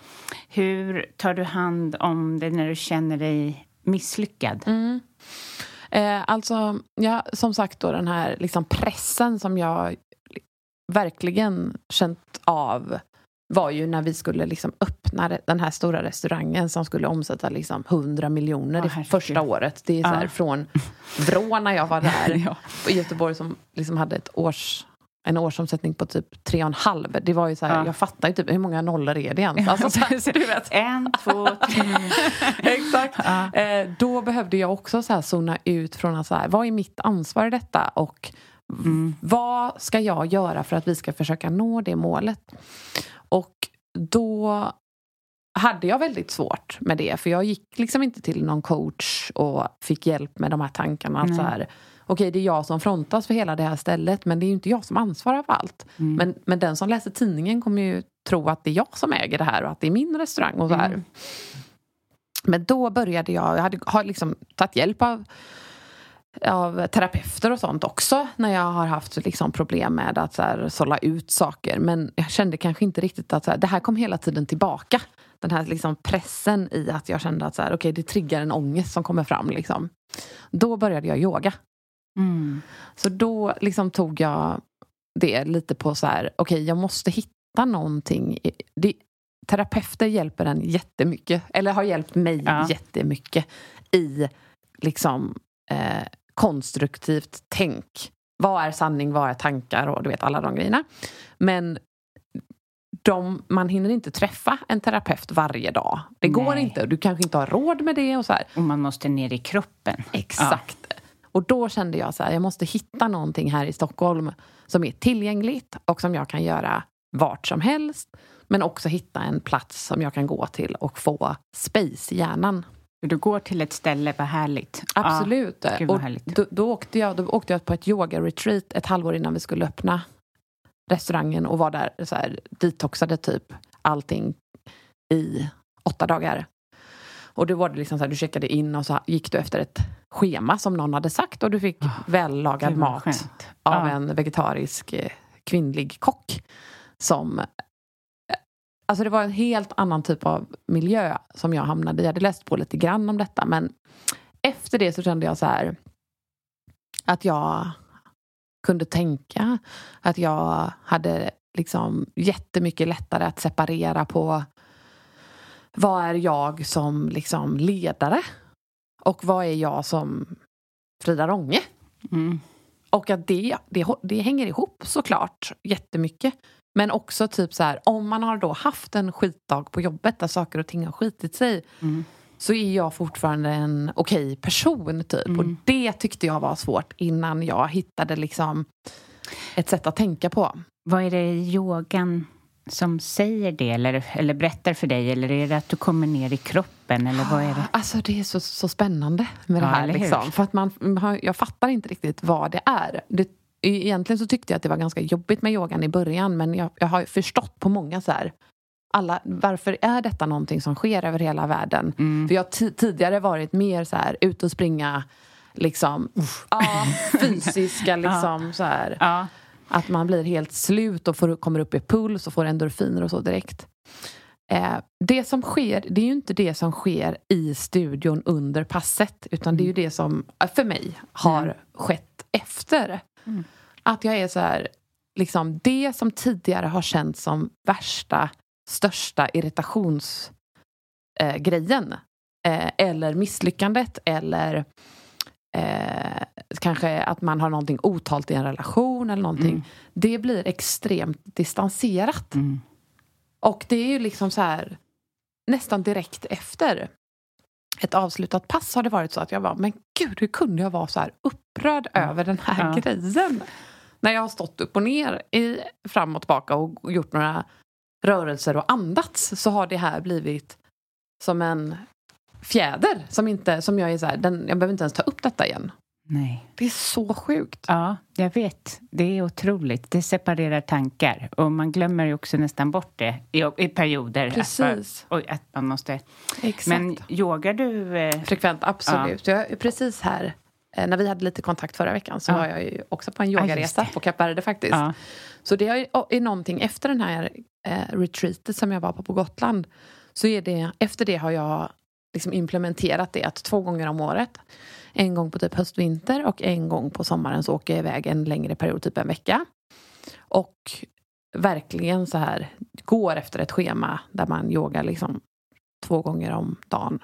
Hur tar du hand om det när du känner dig misslyckad? Mm. Eh, alltså, ja, som sagt då den här liksom pressen som jag verkligen känt av var ju när vi skulle liksom öppna den här stora restaurangen som skulle omsätta liksom 100 miljoner oh, första året. Det är så här, från Vrå när jag var där (laughs) ja. i Göteborg som liksom hade ett års en årsomsättning på typ tre och en halv. Det var ju så här, ja. jag fattar ju typ hur många nollor är det ens? Alltså, så (laughs) du vet. En, två, tre. (laughs) Exakt. Ja. Eh, då behövde jag också så här zona ut från att så här, vad är mitt ansvar i detta? Och mm. vad ska jag göra för att vi ska försöka nå det målet? Och då hade jag väldigt svårt med det. För jag gick liksom inte till någon coach och fick hjälp med de här tankarna. Att så här, okej, det är jag som frontas för hela det här stället men det är ju inte jag som ansvarar för allt. Mm. Men, men den som läser tidningen kommer ju tro att det är jag som äger det här och att det är min restaurang. och så här. Mm. Men då började jag, jag hade, har liksom tagit hjälp av av terapeuter och sånt också när jag har haft liksom problem med att så här, sålla ut saker. Men jag kände kanske inte riktigt att så här, det här kom hela tiden tillbaka. Den här liksom pressen i att jag kände att så här, okay, det triggar en ångest som kommer fram. Liksom. Då började jag yoga. Mm. Så då liksom tog jag det lite på så här, okej okay, jag måste hitta någonting. Det, terapeuter hjälper en jättemycket, eller har hjälpt mig ja. jättemycket i liksom eh, konstruktivt tänk. Vad är sanning, vad är tankar och du vet alla de grejerna. Men de, man hinner inte träffa en terapeut varje dag. Det Nej. går inte. Du kanske inte har råd med det. Och, så här. och man måste ner i kroppen. Exakt. Ja. Och då kände jag så här, jag måste hitta någonting här i Stockholm som är tillgängligt och som jag kan göra vart som helst. Men också hitta en plats som jag kan gå till och få space i hjärnan. Du går till ett ställe, vad härligt. Absolut. Ja, och härligt. Då, då, åkte jag, då åkte jag på ett yoga-retreat ett halvår innan vi skulle öppna restaurangen och var där så här, detoxade typ allting i åtta dagar. Och då var det liksom så här, du checkade in och så gick du efter ett schema som någon hade sagt och du fick oh, vällagad mat skönt. av ja. en vegetarisk eh, kvinnlig kock som Alltså det var en helt annan typ av miljö som jag hamnade i. Jag hade läst på lite grann om detta men efter det så kände jag så här att jag kunde tänka, att jag hade liksom jättemycket lättare att separera på vad är jag som liksom ledare och vad är jag som Frida Ronge? Mm. Och att det, det, det hänger ihop såklart jättemycket. Men också typ så här, om man har då haft en skitdag på jobbet där saker och ting har skitit sig mm. så är jag fortfarande en okej okay person typ. Mm. Och det tyckte jag var svårt innan jag hittade liksom ett sätt att tänka på. Vad är det i yogan som säger det eller, eller berättar för dig? Eller är det att du kommer ner i kroppen? Eller vad är det? Alltså det är så, så spännande med Ja, det här. Liksom. För att man, jag fattar inte riktigt vad det är. Det, egentligen så tyckte jag att det var ganska jobbigt med yogan i början men jag, jag har förstått på många så här alla, varför är detta någonting som sker över hela världen? Mm. För jag har ti- tidigare varit mer så här, ut och springa, liksom, ja, fysiska (laughs) liksom så här. Ja, Att man blir helt slut och får, kommer upp i puls och får endorfiner och så direkt. Eh, det som sker, det är ju inte det som sker i studion under passet utan det är ju det som, för mig, har Mm. skett efter. Att jag är så här, liksom det som tidigare har känts som värsta, största irritationsgrejen eh, eh, eller misslyckandet eller eh, kanske att man har någonting otalt i en relation eller någonting. Mm. Det blir extremt distanserat. Mm. Och det är ju liksom så här nästan direkt efter ett avslutat pass har det varit så att jag bara, men gud, hur kunde jag vara så här upprörd över den här Ja. grejen? När jag har stått upp och ner, i, fram och tillbaka och gjort några rörelser och andats så har det här blivit som en fjäder som, inte, som jag är så här, den, jag behöver inte ens ta upp detta igen. Nej. Det är så sjukt. Ja, jag vet. Det är otroligt. Det separerar tankar. Och man glömmer ju också nästan bort det i, i perioder. Att, Precis. oj, att man måste... Exakt. Men yogar du... Eh, Frekvent, absolut. Jag är precis här, eh, när vi hade lite kontakt förra veckan så Ja. var jag ju också på en Ja, yogaresa det. på Kap Verde faktiskt. ja. Så det är, är någonting efter den här eh, retreatet som jag var på på Gotland. Så är det, efter det har jag liksom implementerat det att två gånger om året, en gång på typ höst-vinter och en gång på sommaren så åker jag iväg en längre period, typ en vecka. Och verkligen så här går efter ett schema där man yogar liksom två gånger om dagen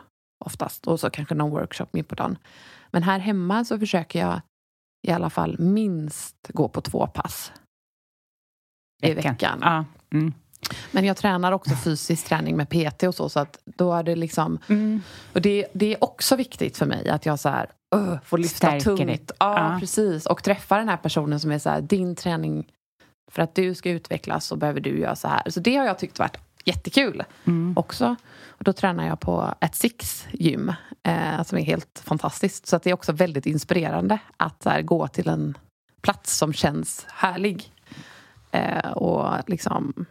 oftast och så kanske någon workshop mitt på dagen. Men här hemma så försöker jag i alla fall minst gå på två pass i veckan. Ja. Mm. Men jag tränar också fysisk träning med PT och så, så att då är det liksom... Mm. Och det, det är också viktigt för mig att jag så här, öh, får lyfta Stärker tungt. det. Ja, Ja. precis. Och träffa den här personen som är så här, din träning, för att du ska utvecklas så behöver du göra så här. Så det har jag tyckt varit jättekul Mm. också. Och då tränar jag på ett Six gym, eh, som är helt fantastiskt. Så att det är också väldigt inspirerande att här, gå till en plats som känns härlig. Eh, och liksom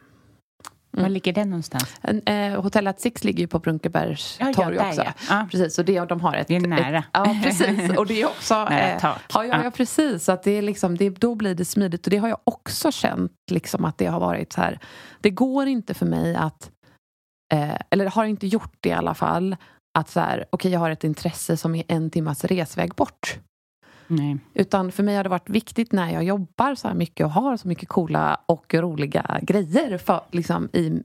Var ligger den någonstans? eh, Hotell at Six ligger ju på Brunkebergs Ja, ja, torg där, också. ja. Ja. Precis, så det, de har ett... Det är nära. Ett, ja, precis. (laughs) Och det är också... Nära eh, tak. ja, ja, Ja. ja, precis. Så att det är liksom, det, då blir det smidigt. Och det har jag också känt liksom, att det har varit så här... Det går inte för mig att... Eh, eller har inte gjort det i alla fall. Att så här, okej, jag har ett intresse som är en timmas resväg bort. Nej. Utan för mig har det varit viktigt när jag jobbar så här mycket och har så mycket coola och roliga grejer för, liksom, i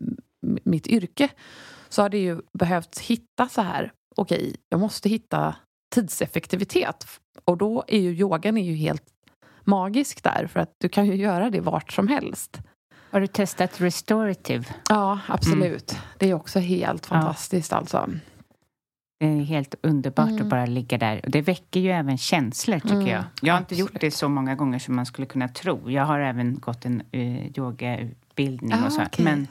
mitt yrke. Så har det ju behövt hitta så här, okej, jag måste hitta tidseffektivitet. Och då är ju yogan är ju helt magisk där för att du kan ju göra det vart som helst. Har du testat restorative? Ja, absolut. Det är också helt fantastiskt alltså. Det är helt underbart Mm. att bara ligga där. Och det väcker ju även känslor, tycker Mm, jag. Jag har inte gjort absolut. det så många gånger som man skulle kunna tro. Jag har även gått en uh, yogautbildning Ah, och så. okej. Men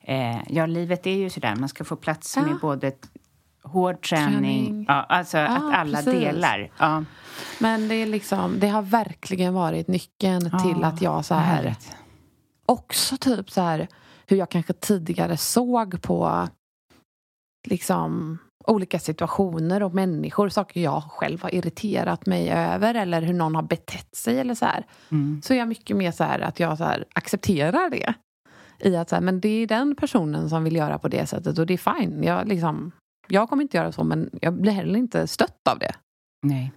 eh, ja, livet är ju sådär. Man ska få plats Ja. med både hård träning, Träning. Ja, alltså Ja, att alla precis. delar. Ja. Men det, är liksom, det har verkligen varit nyckeln till att jag så här härligt. också typ så här hur jag kanske tidigare såg på liksom olika situationer och människor, saker jag själv har irriterat mig över eller hur någon har betett sig eller så här. Mm. Så är jag mycket mer så här att jag så här accepterar det. I att så här, men det är den personen som vill göra på det sättet och det är fine. Jag, liksom, jag kommer inte göra så men jag blir heller inte stött av det. Nej.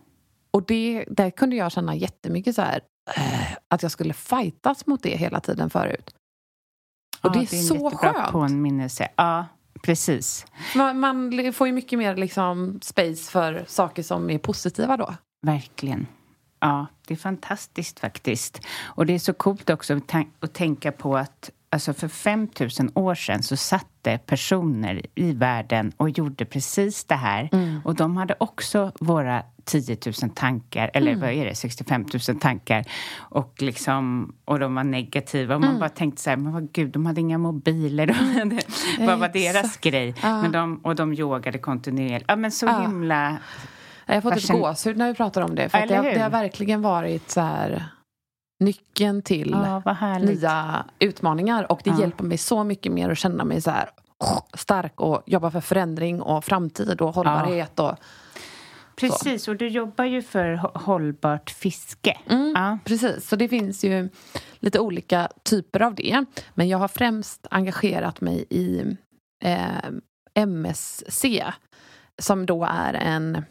Och det, där kunde jag känna jättemycket så här eh, att jag skulle fightas mot det hela tiden förut. Och det är en så jättebra skönt. påminnelse. Ja, precis. Man, man får ju mycket mer liksom space för saker som är positiva då. Verkligen. Ja, det är fantastiskt faktiskt. Och det är så coolt också att, tänka på att alltså för 5000 år sedan så satt rikaste personer i världen och gjorde precis det här. Mm. Och de hade också våra 10 000 tankar, eller Mm. vad är det, 65 000 tankar. Och, liksom, och de var negativa. Och man Mm. bara tänkte så här, men vad gud, de hade inga mobiler. De hade, (laughs) vad var deras grej? Ja. Men de, och de yogade kontinuerligt. Ja, men så Ja. himla... Jag fått ett Fascin- gåshud när vi pratar om det. För det, har, det har verkligen varit så här, nyckeln till Ja, nya utmaningar. Och det Ja. hjälper mig så mycket mer att känna mig så här stark och jobba för förändring och framtid och hållbarhet. Och, Precis, och du jobbar ju för hå- hållbart fiske. Mm. Ja. Precis, så det finns ju lite olika typer av det. Men jag har främst engagerat mig i eh, MSC som då är en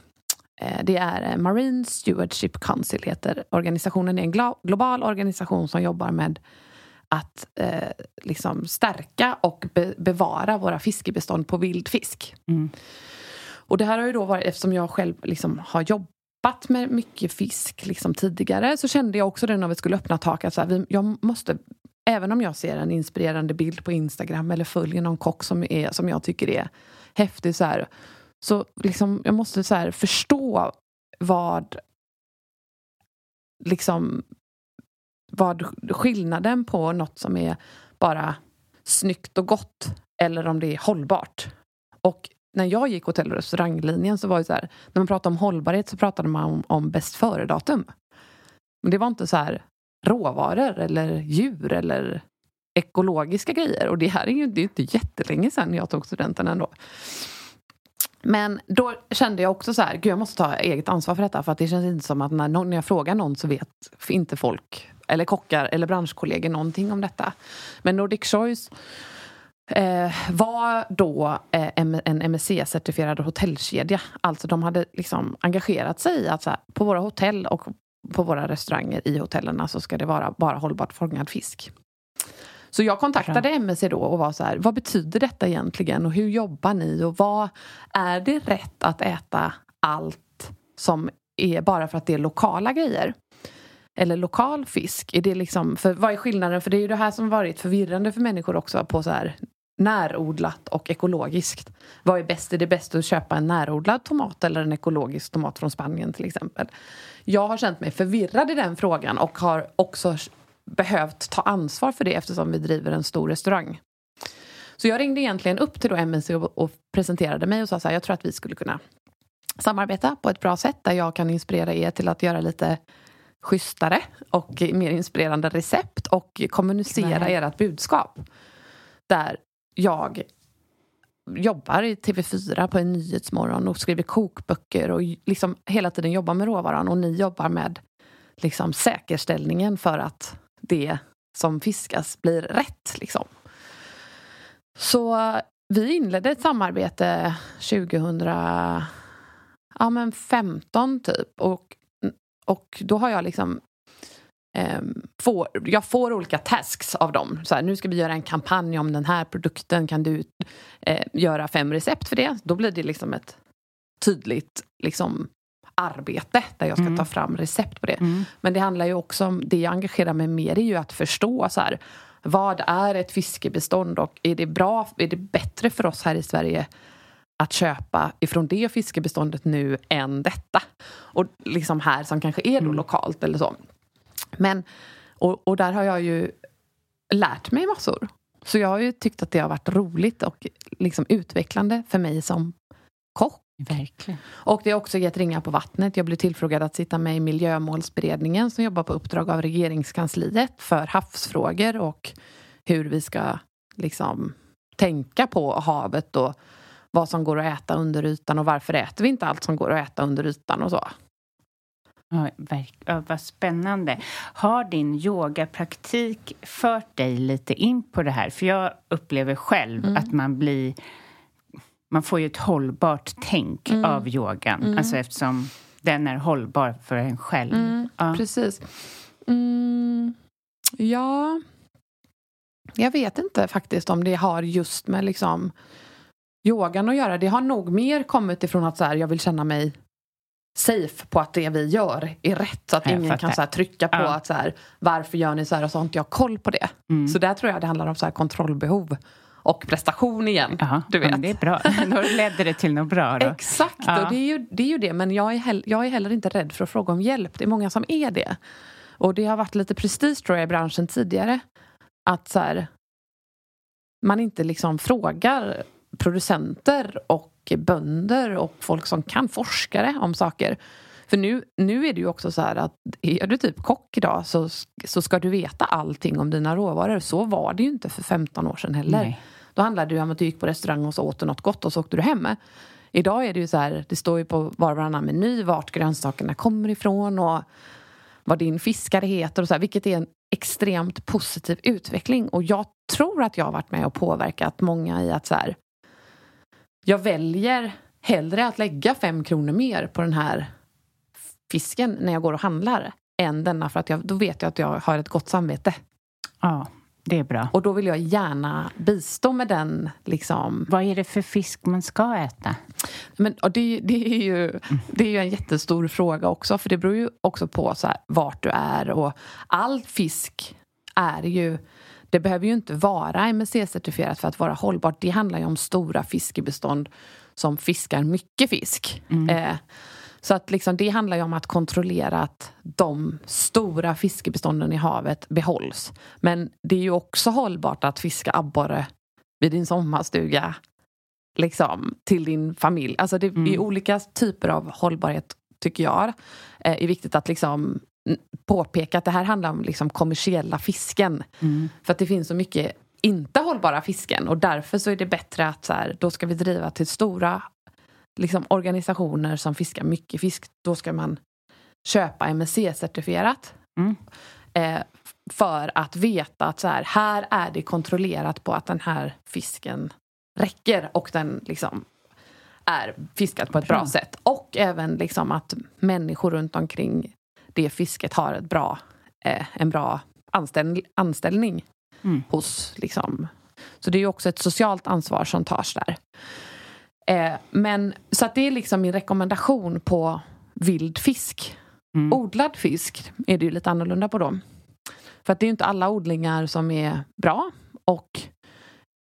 det är Marine Stewardship Council heter organisationen. Det är en glo- global organisation som jobbar med att eh, liksom stärka och be- bevara våra fiskebestånd på vild fisk. Mm. Och det här har ju då varit, eftersom jag själv liksom har jobbat med mycket fisk liksom tidigare så kände jag också det när vi skulle öppna tak att så här, vi, jag måste Även om jag ser en inspirerande bild på Instagram eller följer någon kock som, är, som jag tycker är häftig så här, så liksom, jag måste så här, förstå vad liksom vad skillnaden på något som är bara snyggt och gott eller om det är hållbart. Och när jag gick hotell och restauranglinjen så var det så här, när man pratade om hållbarhet så pratade man om, om bäst före-datum. Men det var inte så här råvaror eller djur eller ekologiska grejer. Och det här är ju det är inte jättelänge sedan jag tog studenten ändå. Men då kände jag också så här, gud jag måste ta eget ansvar för detta för att det känns inte som att när, någon, när jag frågar någon så vet inte folk eller kockar eller branschkollegor någonting om detta. Men Nordic Choice eh, var då eh, en MSC-certifierad hotellkedja. Alltså de hade liksom engagerat sig i att så här, på våra hotell och på våra restauranger i hotellerna så ska det vara bara hållbart fångad fisk. Så jag kontaktade MSC då och var så här, vad betyder detta egentligen och hur jobbar ni och vad är det rätt att äta allt som är bara för att det är lokala grejer? Eller lokal fisk? Är det liksom, för vad är skillnaden? För det är ju det här som varit förvirrande för människor också på så här närodlat och ekologiskt. Vad är bäst? Är det bäst att köpa en närodlad tomat eller en ekologisk tomat från Spanien till exempel? Jag har känt mig förvirrad i den frågan och har också behövt ta ansvar för det eftersom vi driver en stor restaurang. Så jag ringde egentligen upp till då MNC och, och presenterade mig och sa så här, jag tror att vi skulle kunna samarbeta på ett bra sätt där jag kan inspirera er till att göra lite schysstare och mer inspirerande recept och kommunicera Nej. ert budskap. Där jag jobbar i TV4 på en nyhetsmorgon och skriver kokböcker och liksom hela tiden jobbar med råvaran och ni jobbar med liksom säkerställningen för att det som fiskas blir rätt. Liksom. Så vi inledde ett samarbete 2015 typ och, och då har jag liksom ehm, får, jag får olika tasks av dem. Så här, nu ska vi göra en kampanj om den här produkten. Kan du eh, göra fem recept för det? Då blir det liksom ett tydligt liksom, arbete där jag ska Mm. ta fram recept på det. Mm. Men det handlar ju också om, det jag engagerar mig mer i är ju att förstå så här, vad är ett fiskebestånd och är det bra, är det bättre för oss här i Sverige att köpa ifrån det fiskebeståndet nu än detta? Och liksom här som kanske är då Mm. lokalt eller så. Men, och, och där har jag ju lärt mig massor. Så jag har ju tyckt att det har varit roligt och liksom utvecklande för mig som kock. Verkligen. Och det har också gett ringar på vattnet. Jag blev tillfrågad att sitta med i miljömålsberedningen som jobbar på uppdrag av regeringskansliet för havsfrågor och hur vi ska liksom tänka på havet och vad som går att äta under ytan och varför äter vi inte allt som går att äta under ytan och så. Ja, verk- vad spännande. Har din yogapraktik fört dig lite in på det här? För jag upplever själv Mm. att man blir... Man får ju ett hållbart tänk Mm. av yogan. Mm. Alltså eftersom den är hållbar för en själv. Mm, Ja. Precis. Mm, ja... Jag vet inte faktiskt om det har just med liksom yogan att göra. Det har nog mer kommit ifrån att så här, jag vill känna mig safe på att det vi gör är rätt. Så att Jag ingen fattar. kan så här, trycka på Ja. att så här, varför gör ni så här och så har inte jag koll på det. Mm. Så där tror jag det handlar om så här, kontrollbehov och prestation igen. Jaha, du vet. Det är bra. (laughs) Då ledde det till något bra då. Exakt, Ja. och det är, ju, det är ju det. Men jag är, hell- jag är heller inte rädd för att fråga om hjälp. Det är många som är det. Och det har varit lite prestige tror jag i branschen tidigare. Att så här, man inte liksom frågar producenter och bönder och folk som kan forskare om saker. För nu, nu är det ju också så här att är du typ kock idag så, så ska du veta allting om dina råvaror. Så var det ju inte för 15 år sedan heller. Nej. Då handlade det ju om att du gick på restaurang och så åt du något gott och så åkte du hem. Idag är det ju så här, det står ju på var och varannan meny vart grönsakerna kommer ifrån och vad din fiskare heter och så här, vilket är en extremt positiv utveckling. Och jag tror att jag har varit med och påverkat många i att så här, jag väljer hellre att lägga fem kronor mer på den här fisken när jag går och handlar än denna för att jag, då vet jag att jag har ett gott samvete. Ja, det är bra. Och då vill jag gärna bistå med den liksom Vad är det för fisk man ska äta? Men och det, det, är ju, det är ju en jättestor fråga också, för det beror ju också på så här, vart du är. Och all fisk är ju... Det behöver ju inte vara MSC-certifierat för att vara hållbart. Det handlar ju om stora fiskebestånd som fiskar mycket fisk. Eh, så att liksom, det handlar ju om att kontrollera att de stora fiskebestånden i havet behålls. Men det är ju också hållbart att fiska abborre vid din sommarstuga liksom, till din familj. Alltså det är olika typer av hållbarhet, tycker jag. Eh, är viktigt att liksom påpeka att det här handlar om liksom kommersiella fisken. För att det finns så mycket inte hållbara fisken och därför så är det bättre att så här, då ska vi driva till stora liksom, organisationer som fiskar mycket fisk. Då ska man köpa MSC-certifierat. Mm. Eh, för att veta att så här, här är det kontrollerat på att den här fisken räcker och den liksom är fiskad på ett bra, Bra. sätt. Och även liksom att människor runt omkring det fisket har ett bra, eh, en bra anställ, anställning Mm. hos liksom. Så det är också ett socialt ansvar som tas där. Eh, men så att det är liksom min rekommendation på vild fisk. Mm. Odlad fisk är det ju lite annorlunda på då. För att det är ju inte alla odlingar som är bra och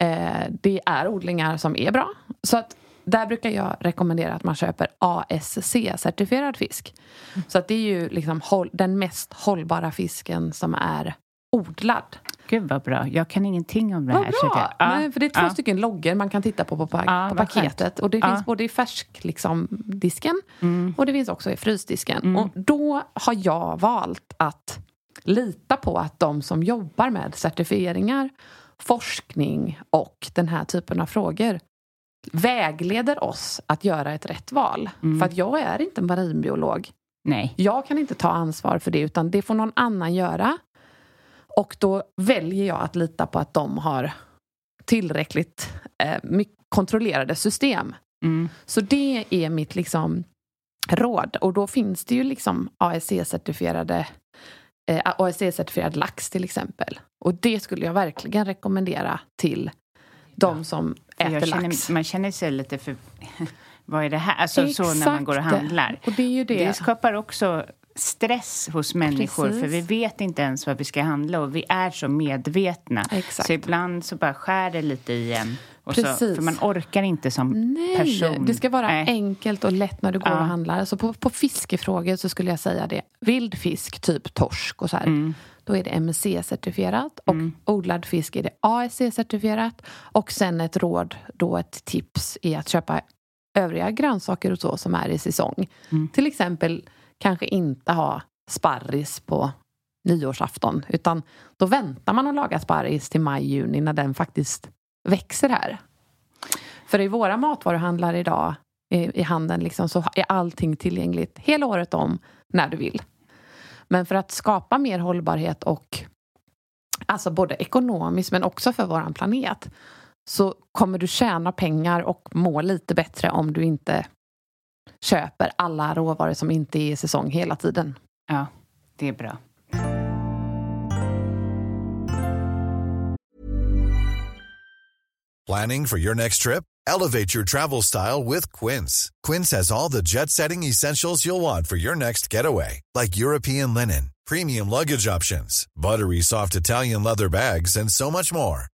eh, det är odlingar som är bra. Så att där brukar jag rekommendera att man köper ASC-certifierad fisk. Så att det är ju liksom den mest hållbara fisken som är odlad. Gud vad bra. Jag kan ingenting om det Vad här. bra! jag- Nej, för det är två ja. stycken loggor man kan titta på på, pa- Ja, på skönt. paketet. Och det finns både i färsk liksom, disken Mm. och det finns också i frysdisken. Mm. Och då har jag valt att lita på att de som jobbar med certifieringar, forskning och den här typen av frågor vägleder oss att göra ett rätt val. Mm. För att jag är inte marinbiolog. Nej. Jag kan inte ta ansvar för det utan det får någon annan göra. Och då väljer jag att lita på att de har tillräckligt eh, mycket kontrollerade system. Mm. Så det är mitt liksom råd. Och då finns det ju liksom ASC-certifierade eh, ASC-certifierad lax till exempel. Och det skulle jag verkligen rekommendera till de som För äter jag lax. känner, man känner sig lite för... (laughs) Vad är det här? Alltså så när man går och Exakt. handlar. Och det är ju det. Det skapar också stress hos människor Precis. för vi vet inte ens vad vi ska handla och vi är så medvetna. Exakt. Så ibland så bara skär det lite i en. Och så, Precis. för man orkar inte som Nej, person. det ska vara Nej. enkelt och lätt när du går Ja. och handlar. Så på, på fiskefrågor så skulle jag säga det. Vild fisk, typ torsk och så här. Mm. Då är det MSC-certifierat. Och odlad fisk är det ASC-certifierat. Och sen ett råd, då ett tips, är att köpa övriga grönsaker och så som är i säsong. Mm. Till exempel kanske inte ha sparris på nyårsafton. Utan då väntar man att laga sparris till maj-juni när den faktiskt växer här. För i våra matvaruhandlar idag i, i handeln liksom, så är allting tillgängligt hela året om när du vill. Men för att skapa mer hållbarhet och alltså både ekonomiskt men också för vår planet så kommer du tjäna pengar och må lite bättre om du inte köper alla råvaror som inte är i säsong hela tiden. Ja, det är bra. Planning for your next trip? Elevate your travel style with Quince. Quince has all the jet setting essentials you'll want for your next getaway, like European linen, premium luggage options, buttery soft Italian leather bags, and so much more.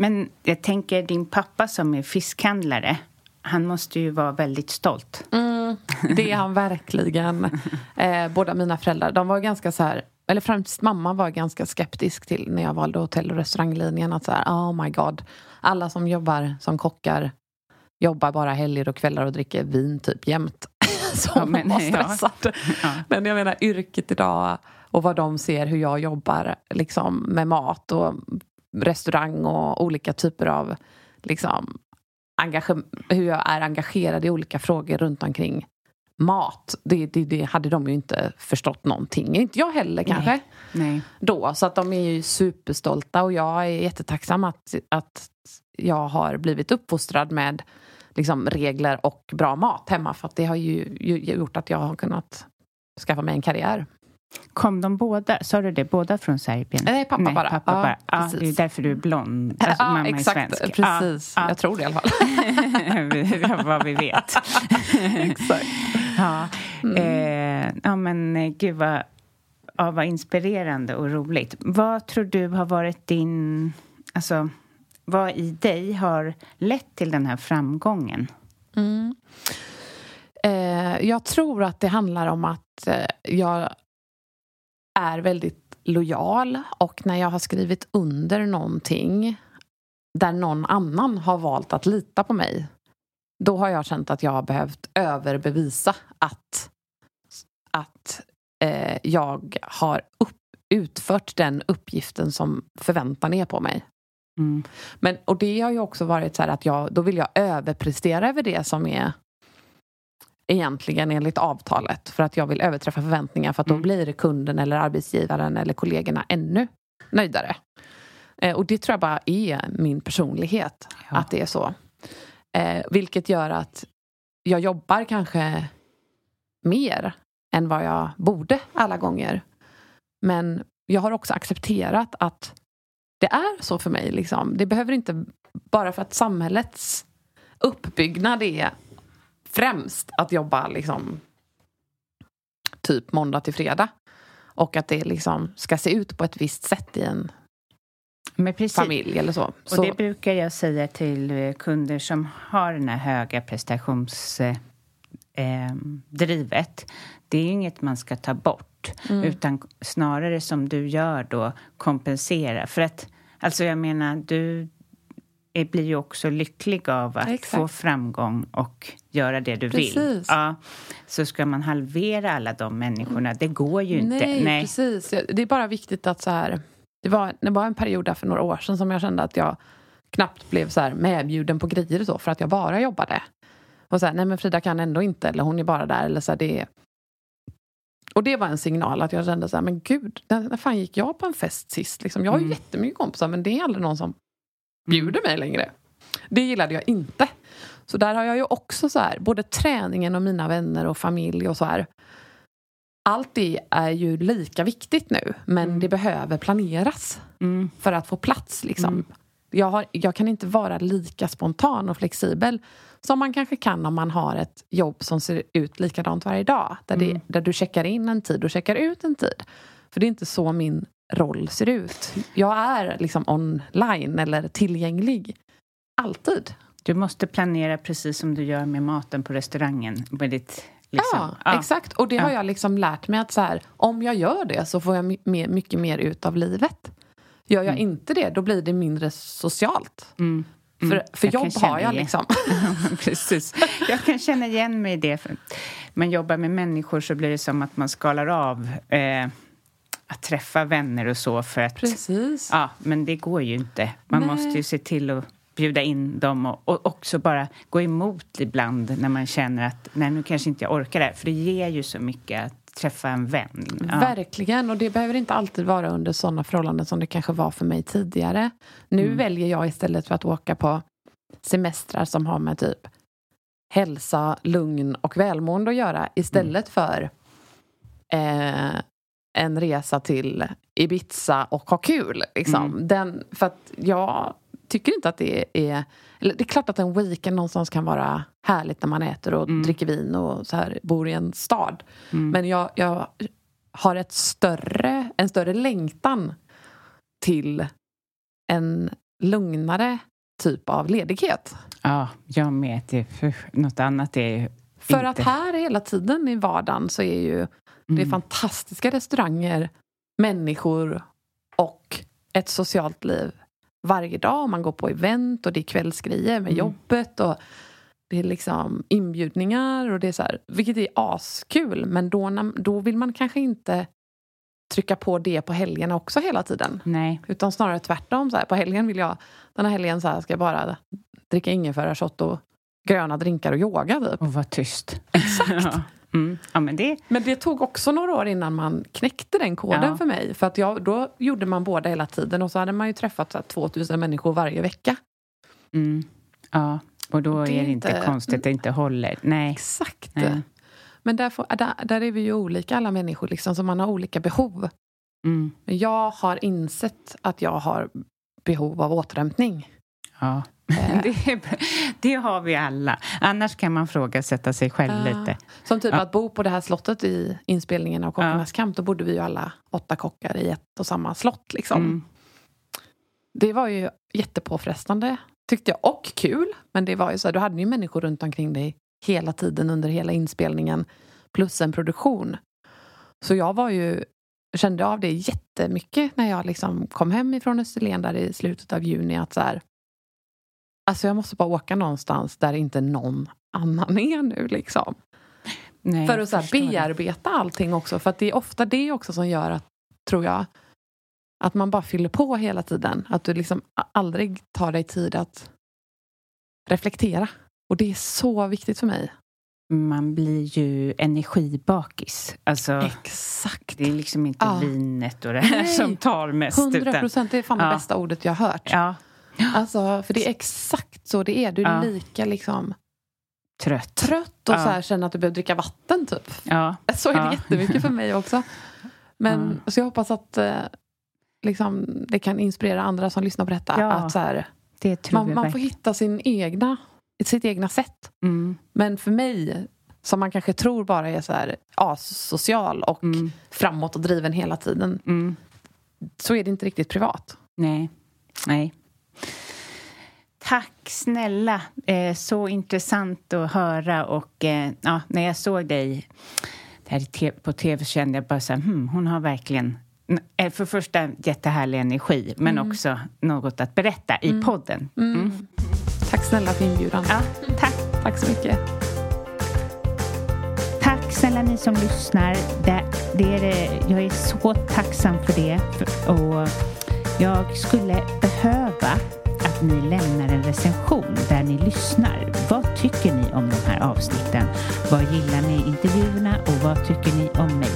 Men jag tänker din pappa som är fiskhandlare, han måste ju vara väldigt stolt. Mm, det är han verkligen. (laughs) Eh, båda mina föräldrar, de var ganska så här eller främst mamma var ganska skeptisk till när jag valde hotell och restauranglinjen. Att så här, oh my god, alla som jobbar som kockar jobbar bara helger och kvällar och dricker vin typ jämt. (laughs) Så ja, men, var stressad. Ja. Ja. Men jag menar yrket idag och vad de ser hur jag jobbar liksom, med mat och restaurang och olika typer av liksom, hur jag är engagerad i olika frågor runt omkring mat. Det, det, det, hade de ju inte förstått någonting. Inte jag heller kanske. Nej. Nej. Då. Så att de är ju superstolta och jag är jättetacksam att, att jag har blivit uppfostrad med liksom, regler och bra mat hemma. För att det har ju, ju gjort att jag har kunnat skaffa mig en karriär. Kom de båda, sa du det, båda från Serbien? Nej, pappa Nej, bara. Pappa ja, bara. Ja, det är därför du är blond. (laughs) Alltså, ja, mamma exakt. är svensk. Precis. Ja, Jag tror det i alla fall. (laughs) vad vi vet. (laughs) exakt. Ja, mm. eh, ja men eh, gud vad, ja, vad inspirerande och roligt. Vad tror du har varit din... Alltså, vad i dig har lett till den här framgången? Mm. Eh, jag tror att det handlar om att eh, jag är väldigt lojal och när jag har skrivit under någonting där någon annan har valt att lita på mig då har jag känt att jag har behövt överbevisa att, att eh, jag har upp, utfört den uppgiften som förväntan är på mig. Mm. Men, och det har ju också varit så här att jag, då vill jag överprestera över det som är egentligen enligt avtalet för att jag vill överträffa förväntningar för att då mm. blir kunden eller arbetsgivaren eller kollegorna ännu nöjdare. Eh, och det tror jag bara är min personlighet, ja. att det är så. Eh, vilket gör att jag jobbar kanske mer än vad jag borde alla gånger. Men jag har också accepterat att det är så för mig. Liksom. Det behöver inte, bara för att samhällets uppbyggnad är främst att jobba liksom typ måndag till fredag. Och att det liksom ska se ut på ett visst sätt i en familj eller så. Och så. det brukar jag säga till eh, kunder som har den här höga prestationsdrivet. Eh, det är inget man ska ta bort, mm. utan snarare som du gör då kompensera. För att, alltså jag menar, du blir ju också lycklig av att Exakt. få framgång och göra det du precis. vill. Ja, så ska man halvera alla de människorna, det går ju inte. Nej, Nej, precis. Det är bara viktigt att så här... Det var, det var en period där för några år sedan som jag kände att jag knappt blev så här medbjuden på grejer och så för att jag bara jobbade. Och så här, nej men Frida kan ändå inte, eller hon är bara där. Eller så här, det och det var en signal att jag kände så här, men gud, när, när fan gick jag på en fest sist? Liksom, jag har ju mm. jättemycket kompisar men det är aldrig någon som bjuder mig längre. Det gillade jag inte. Så där har jag ju också så här, både träningen och mina vänner och familj och så här. Allt det är ju lika viktigt nu, men mm. det behöver planeras mm. för att få plats. Liksom. Mm. Jag, har, jag kan inte vara lika spontan och flexibel som man kanske kan om man har ett jobb som ser ut likadant varje dag. Där, det, Mm. där du checkar in en tid och checkar ut en tid. För det är inte så min roll ser ut. Jag är liksom online eller tillgänglig. Alltid. Du måste planera precis som du gör med maten på restaurangen. Med ditt, liksom, ja, exakt. Och det har Ja. jag liksom lärt mig att så här, om jag gör det så får jag mycket mer ut av livet. Gör jag inte det, då blir det mindre socialt. Mm. För, Mm. för Jag kan jobb har jag igen. liksom. (laughs) Precis. Jag kan känna igen mig i det. För man jobbar med människor så blir det som att man skalar av eh, att träffa vänner och så för att... Precis. Ja, men det går ju inte. Man Nej. måste ju se till att bjuda in dem och, och också bara gå emot ibland när man känner att nej, nu kanske inte jag orkar det här. För det ger ju så mycket att träffa en vän. Ja. Verkligen, och det behöver inte alltid vara under sådana förhållanden som det kanske var för mig tidigare. Nu Mm. väljer jag istället för att åka på semestrar som har med typ hälsa, lugn och välmående att göra istället för eh, en resa till Ibiza och ha kul. Liksom. Mm. Den, för att jag tycker inte att det är... Det är klart att en weekend någonstans kan vara härligt när man äter och Mm. dricker vin och så här, bor i en stad. Mm. Men jag, jag har ett större, en större längtan till en lugnare typ av ledighet. Ja, jag med. Det, för något annat är ju För inte... att här hela tiden i vardagen så är ju det är Mm. fantastiska restauranger, människor och ett socialt liv varje dag. Man går på event och det är kvällsgrejer med Mm. jobbet och det är liksom inbjudningar och det är så här, vilket är askul. Men då, då vill man kanske inte trycka på det på helgerna också hela tiden. Nej. Utan snarare tvärtom. Så här, på helgen vill jag, den här helgen så här, ska jag bara dricka ingefärashot och gröna drinkar och yoga typ. Och vara tyst. Exakt. (laughs) Mm. ja, men det... Men det tog också några år innan man knäckte den koden Ja. för mig. För att jag, då gjorde man båda hela tiden och så hade man ju träffat så här, 2000 människor varje vecka. Mm. Ja, och då Det är det inte inte- konstigt att det inte håller. Nej. Exakt. Nej. Men där, får, där, där är vi ju olika alla människor, liksom, så man har olika behov. Mm. Jag har insett att jag har behov av återhämtning. Ja. Eh. (laughs) Det, det har vi alla. Annars kan man frågasätta sig själv Ja. lite. Som typ Ja. att bo på det här slottet i inspelningen av Kockarnas kamp. Då bodde vi ju alla åtta kockar i ett och samma slott. Liksom. Mm. Det var ju jättepåfrestande, tyckte jag. Och kul. Men det var ju så här, du hade ju människor runt omkring dig hela tiden under hela inspelningen. Plus en produktion. Så jag var ju, kände av det jättemycket när jag liksom kom hem ifrån Österlen där i slutet av juni. Att så här, alltså jag måste bara åka någonstans där inte någon annan är nu. Liksom. Nej, För att så här, förstår det. bearbeta allting också. För att det är ofta det också som gör att, tror jag, att man bara fyller på hela tiden. Att du liksom aldrig tar dig tid att reflektera. Och det är så viktigt för mig. Man blir ju energibakis. Alltså, Exakt. det är liksom inte Ja. vinet och det här Nej. som tar mest. 100 utan- procent, det är fan det Ja. bästa ordet jag har hört. Ja, (gasps) Alltså, för det är exakt så det är. Du är Ja. lika liksom trött. trött och Ja. så här, känner att du behöver dricka vatten typ. Ja. Så är det Ja. jättemycket för mig också. Men (laughs) så jag hoppas att eh, liksom, det kan inspirera andra som lyssnar på detta. Ja, att så här, Det man, man får hitta sin egna, sitt egna sätt. Mm. Men för mig, som man kanske tror bara är så här asocial och Mm. framåt och driven hela tiden, Mm. så är det inte riktigt privat. Nej. Nej. Tack snälla. Eh, så intressant att höra. Och eh, ja, när jag såg dig där på tv kände jag bara så här, hmm, hon har verkligen eh, för första jättehärlig energi, men Mm. också något att berätta i podden. Mm. Tack snälla för inbjudan. Ja, tack. Tack så mycket. Tack snälla ni som lyssnar. Det, det är, det- jag är så tacksam för det. Och jag skulle behöva att ni lämnar en recension där ni lyssnar. Vad tycker ni om de här avsnitten? Vad gillar ni intervjuerna och vad tycker ni om mig?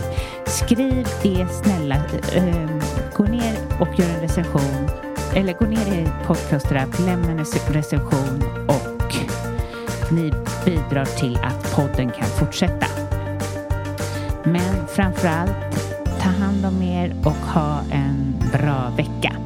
Skriv det snälla. Äh, gå ner och gör en recension. Eller gå ner i podcastrapp, lämna en recension och ni bidrar till att podden kan fortsätta. Men framför allt, ta hand om er och ha en bra vecka.